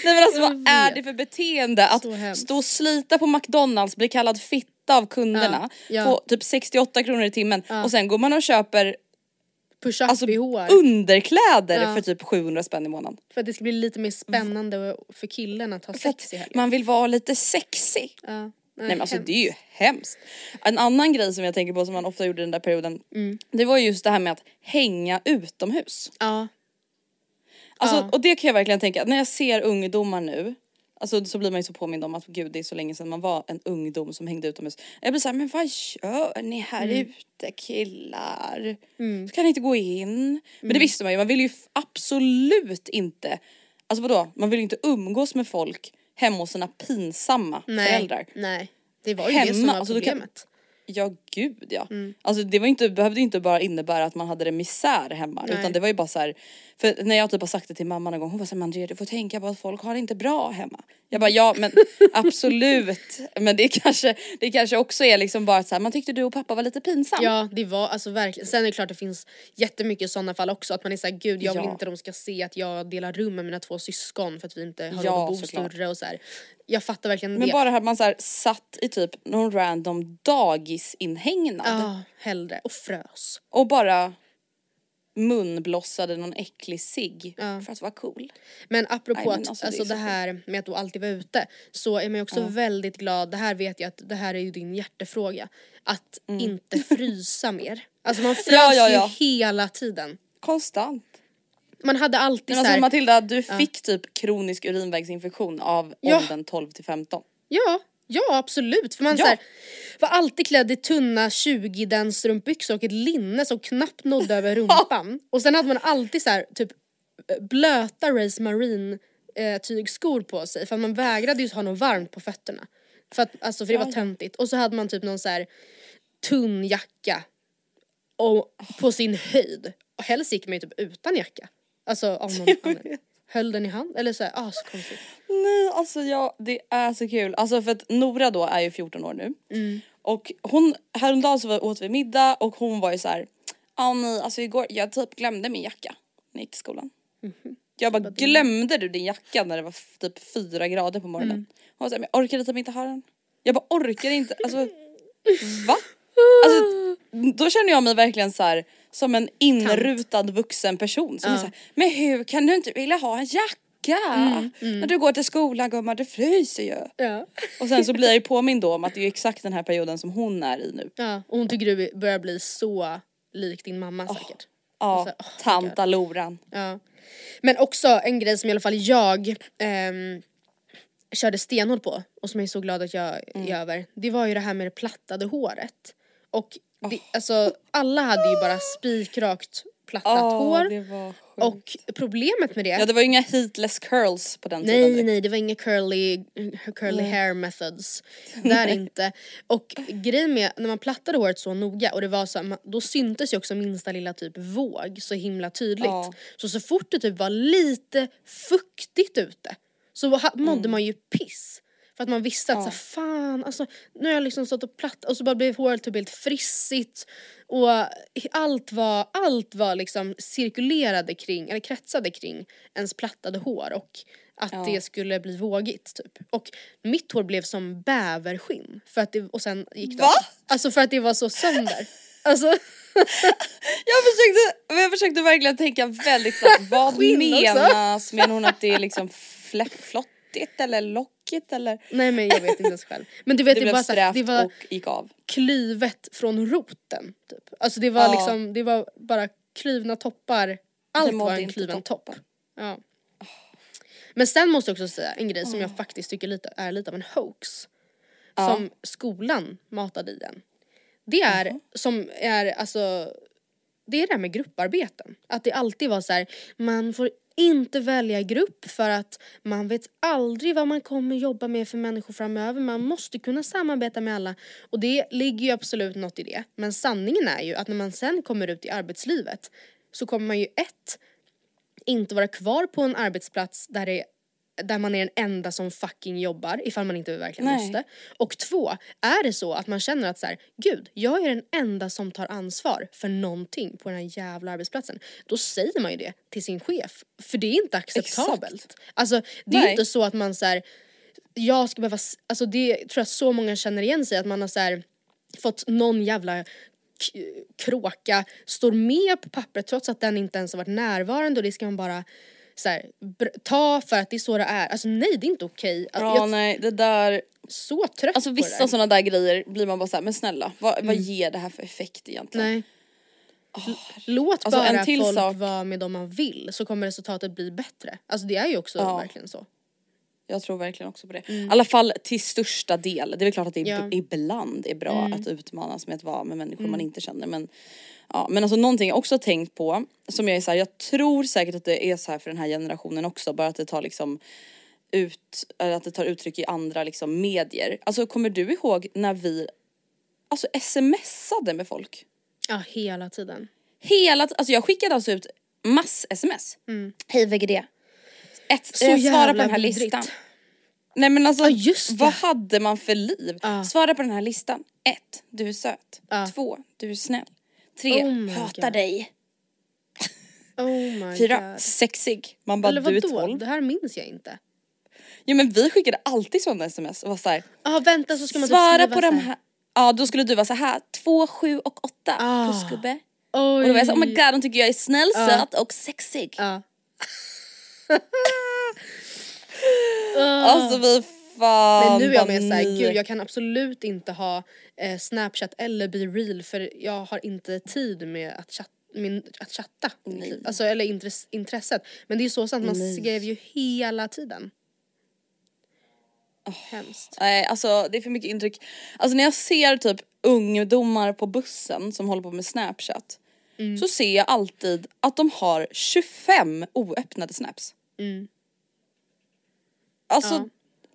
nej men alltså vad är det för beteende att stå och slita på McDonalds, bli kallad fitta av kunderna, Ja, ja. få typ 68 kronor i timmen och sen går man och köper Push-up alltså, bh. underkläder Ja. för typ 700 spänn i månaden. För att det ska bli lite mer spännande för killen att ha För sex i helgen. man vill vara lite sexig. Ja. Nej men alltså det är ju hemskt. En annan grej som jag tänker på som man ofta gjorde den där perioden, Mm. det var ju just det här med att hänga utomhus. Ja. Alltså, Ja. Och det kan jag verkligen tänka, när jag ser ungdomar nu, alltså så blir man ju så påmind om att gud det är så länge sedan man var en ungdom som hängde utomhus. Jag blir såhär, men vad gör ni här Mm. ute killar? Så kan ni inte gå in? Men det visste man ju, man vill ju absolut inte, alltså vadå, man vill ju inte umgås med folk hemma hos sina pinsamma Nej. föräldrar. Nej. Det var ju det som Hemma, var alltså, problemet. Ja gud ja. Mm. Alltså det var inte, behövde inte bara innebära att man hade det misär hemma Nej. utan det var ju bara så här, för när jag typ har sagt det till mamma någon gång hon var såhär Andrea du får tänka på att folk har det inte bra hemma. Jag bara ja men absolut men det kanske, det kanske också är liksom bara så här, man tyckte du och pappa var lite pinsam. Ja det var alltså verkligen, sen är det klart det finns jättemycket sådana fall också att man är såhär gud jag vill Ja. inte de ska se att jag delar rum med mina två syskon för att vi inte har Ja, råd att bo större och så här. Jag fattar verkligen Men det. bara att man så här, satt i typ någon random dagisinhägnad Ja, hellre. Och frös. och bara munblossade någon äcklig cigg Ja. för att vara cool. Men apropå Nej, men att, alltså, alltså, det det, här med att du alltid var ute så är man ju också väldigt glad, det här vet jag att det här är ju din hjärtefråga, att inte frysa mer. Alltså man frös Mm. Ja, ja, ja. ju hela tiden. Konstant. Man hade alltid Men så alltså här, Matilda, du fick typ kronisk urinvägsinfektion av Ja. åldern 12 till 15. Ja, ja absolut. För man Ja. här, var alltid klädd i tunna 20 den strumpbyxor och ett linne som knappt nådde över rumpan. Och sen hade man alltid så här, typ blöta Race Marine eh, tygskor på sig för man vägrade ju ha något varmt på fötterna. För att, alltså för det var töntigt. Och så hade man typ någon så här tunn jacka och på sin höjd. Och helst gick man ju typ utan jacka. Alltså av någon anledning. Höll den i hand eller så här, ah så konstigt. Nej alltså jag, det är så kul. Alltså för att Nora då är ju 14 år nu. Och hon, häromdagen så var- åt vi middag och hon var ju så här. Ja nej alltså igår, jag typ glömde min jacka när jag gick till skolan. Jag bara glömde du din jacka när det var typ fyra grader på morgonen? Hon var såhär, men jag orkar typ inte ha den. Jag bara orkar inte, alltså va? Alltså då känner jag mig verkligen så här som en inrutad vuxen person som är så här, men hur kan du inte vilja ha en jacka? När du går till skolan gumman, du fryser ju. Ja. Och sen så blir jag ju påmind då om att det är exakt den här perioden som hon är i nu. Ja, och hon tycker du börjar bli så lik din mamma säkert. Ja, Alltså, oh tanta Loran. Ja. Men också en grej som i alla fall jag ehm, körde stenhårt på och som jag är så glad att jag Mm. är över. Det var ju det här med det plattade håret. Och det, alltså alla hade ju bara spikrakt plattat hår. var sjukt. Och problemet med det Ja det var ju inga heatless curls på den tiden. Nej nej det var inga curly, curly hair methods. Där inte. Och grejen med när man plattade håret så noga och det var så då syntes ju också minsta lilla typ våg så himla tydligt. Ja. Så så fort det typ var lite fuktigt ute så mådde Mm. man ju piss. För att man visste att så här, fan alltså nu har jag liksom stått och platt och så bara blev håret typ helt frissigt och allt var, allt var liksom cirkulerade kring, eller kretsade kring ens plattade hår och att det skulle bli vågigt typ. Och mitt hår blev som bäverskinn för att det, och sen gick det Va? Alltså för att det var så sönder. Alltså Jag försökte, jag försökte verkligen tänka väldigt snabbt. Vad Skinn också. menas? Menar hon att det är liksom flottigt eller lockigt eller? nej men jag vet inte ens själv. Men du vet Det det, blev strävt det var och gick av. klyvet från roten. Typ. Alltså det var Ja. liksom, det var bara klivna toppar. Allt var en kliven topp. Ja. Men sen måste jag också säga en grej som jag faktiskt tycker lite, är lite av en hoax. Som skolan matade i en. Det är som är alltså, det är det här med grupparbeten. Att det alltid var så här, man får inte välja grupp för att man vet aldrig vad man kommer jobba med för människor framöver. Man måste kunna samarbeta med alla. Och det ligger ju absolut något i det. Men sanningen är ju att när man sen kommer ut i arbetslivet så kommer man ju ett, inte vara kvar på en arbetsplats där, det, där man är den enda som fucking jobbar ifall man inte verkligen Nej. måste. Och två, är det så att man känner att så här, gud, jag är den enda som tar ansvar för någonting på den här jävla arbetsplatsen. Då säger man ju det till sin chef. För det är inte acceptabelt. Alltså det är Nej. inte så att man så här, jag ska behöva, alltså det tror jag så många känner igen sig att man har så här, fått någon jävla kråka står med på pappret trots att den inte ens har varit närvarande och det ska man bara så här, ta för att det är så det är. Alltså nej det är inte okej. Ja jag nej det där, så trött alltså vissa sådana där grejer blir man bara såhär, men snälla vad, vad ger det här för effekt egentligen? Nej. L- Låt Alltså, bara folk sak- vara med dem man vill så kommer resultatet bli bättre. Alltså det är ju också Ja. verkligen så. Jag tror verkligen också på det. I alla fall till största del. Det är väl klart att det Mm. Ja. Mm. ibland är bra att utmanas med att vara med människor man inte känner. Men, ja, men alltså någonting jag också har tänkt på som jag är så här, jag tror säkert att det är så här för den här generationen också. Bara att det tar liksom ut, eller att det tar uttryck i andra liksom medier. Alltså kommer du ihåg när vi alltså smsade med folk. Ja, hela tiden. Hela t- alltså jag skickade alltså ut mass-sms. Hej VGD. Ett, Mm. Så eh, svara på den här vidrigt. listan. Nej men alltså Ja, vad hade man för liv? Svara på den här listan. Ett, du är söt. Ja. Två, du är snäll. Tre, Oh hatar God. dig. Oh Fyra, god. sexig. Man bara Eller du är vadå? tolv. Det här minns jag inte. Ja men vi skickade alltid sådana sms och var såhär. Ja vänta så ska man typ Svara på de här. Ja då skulle du vara så här. två, sju och åtta. Ah. Puss gubbe. Oj. Och då var jag så oh my god de tycker jag är snäll, söt och sexig. Ja. Alltså vi fan Men nu är jag med såhär, gud jag kan absolut inte ha eh, snapchat eller be real för jag har inte tid med att, chatt, min, att chatta. Alltså eller intress, intresset. Men det är så sant, man Nej. skrev ju hela tiden. Hemskt. Nej alltså det är för mycket intryck. Alltså när jag ser typ ungdomar på bussen som håller på med snapchat. Mm. Så ser jag alltid att de har 25 oöppnade snaps. Alltså Mm. Ja.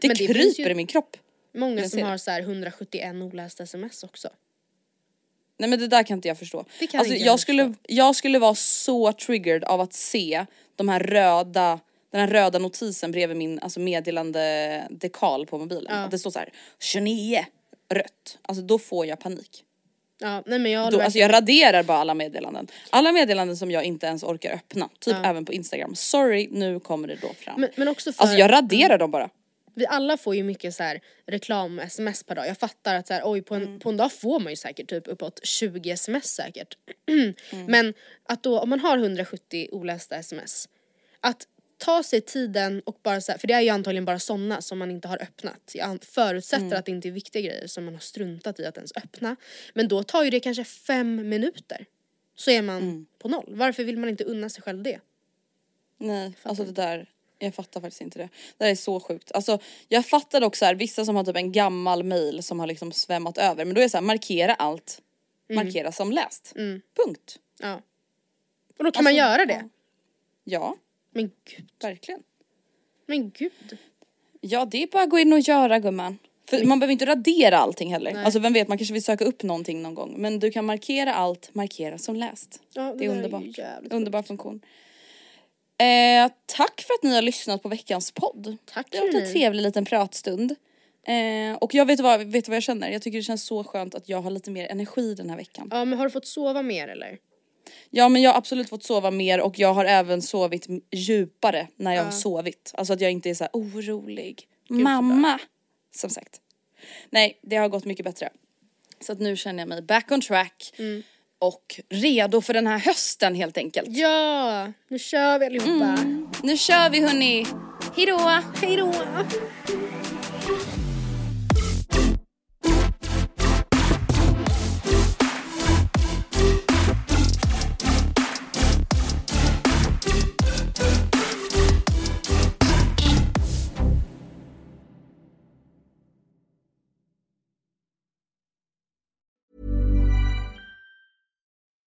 det, det kryper ju- i min kropp. Många som har så här 171 olästa sms också. Nej men det där kan inte jag förstå. Det kan alltså, inte jag jag, skulle, jag skulle vara så triggered av att se de här röda, den här röda notisen bredvid min alltså, meddelande dekal på mobilen. Att det står så här 29 rött. Alltså då får jag panik. Ja, nej men jag Då, alltså jag raderar bara alla meddelanden. Alla meddelanden som jag inte ens orkar öppna. Typ även på Instagram. Sorry, nu kommer det då fram. men, men också för alltså jag raderar dem bara. Vi alla får ju mycket så här reklam-sms per dag. Jag fattar att så här, oj på en, Mm. på en dag får man ju säkert typ uppåt 20 sms säkert. Mm. Men att då om man har 170 olästa sms. Att ta sig tiden och bara så här, för det är ju antagligen bara sådana som man inte har öppnat. Jag förutsätter Mm. att det inte är viktiga grejer som man har struntat i att ens öppna. Men då tar ju det kanske fem minuter. Så är man Mm. på noll. Varför vill man inte unna sig själv det? Nej, alltså det där, jag fattar faktiskt inte det. Det där är så sjukt. Alltså jag fattar också här, vissa som har typ en gammal mail som har liksom svämmat över. Men då är det så här, markera allt. Mm. Markera som läst. Punkt. Ja. Och då kan man Alltså, göra det. Ja, Men gud. verkligen. Men gud. Ja det är bara att gå in och göra gumman. För man behöver inte radera allting heller. Alltså vem vet man kanske vill söka upp någonting någon gång. Men du kan markera allt, markera som läst. Ja, det det är underbart. Underbar funktion. Tack för att ni har lyssnat på veckans podd. Tack, Det har varit en trevlig liten pratstund. Eh, och jag vet vad, vet vad jag känner? Jag tycker det känns så skönt att jag har lite mer energi den här veckan. Ja men har du fått sova mer eller? Ja men jag har absolut fått sova mer och jag har även sovit djupare när jag har sovit. Alltså att jag inte är så här orolig. Mamma! Som sagt. Nej, det har gått mycket bättre. Så att nu känner jag mig back on track. Och redo för den här hösten helt enkelt. Ja, nu kör vi allihopa. Nu kör vi hörni! Hejdå! Hejdå!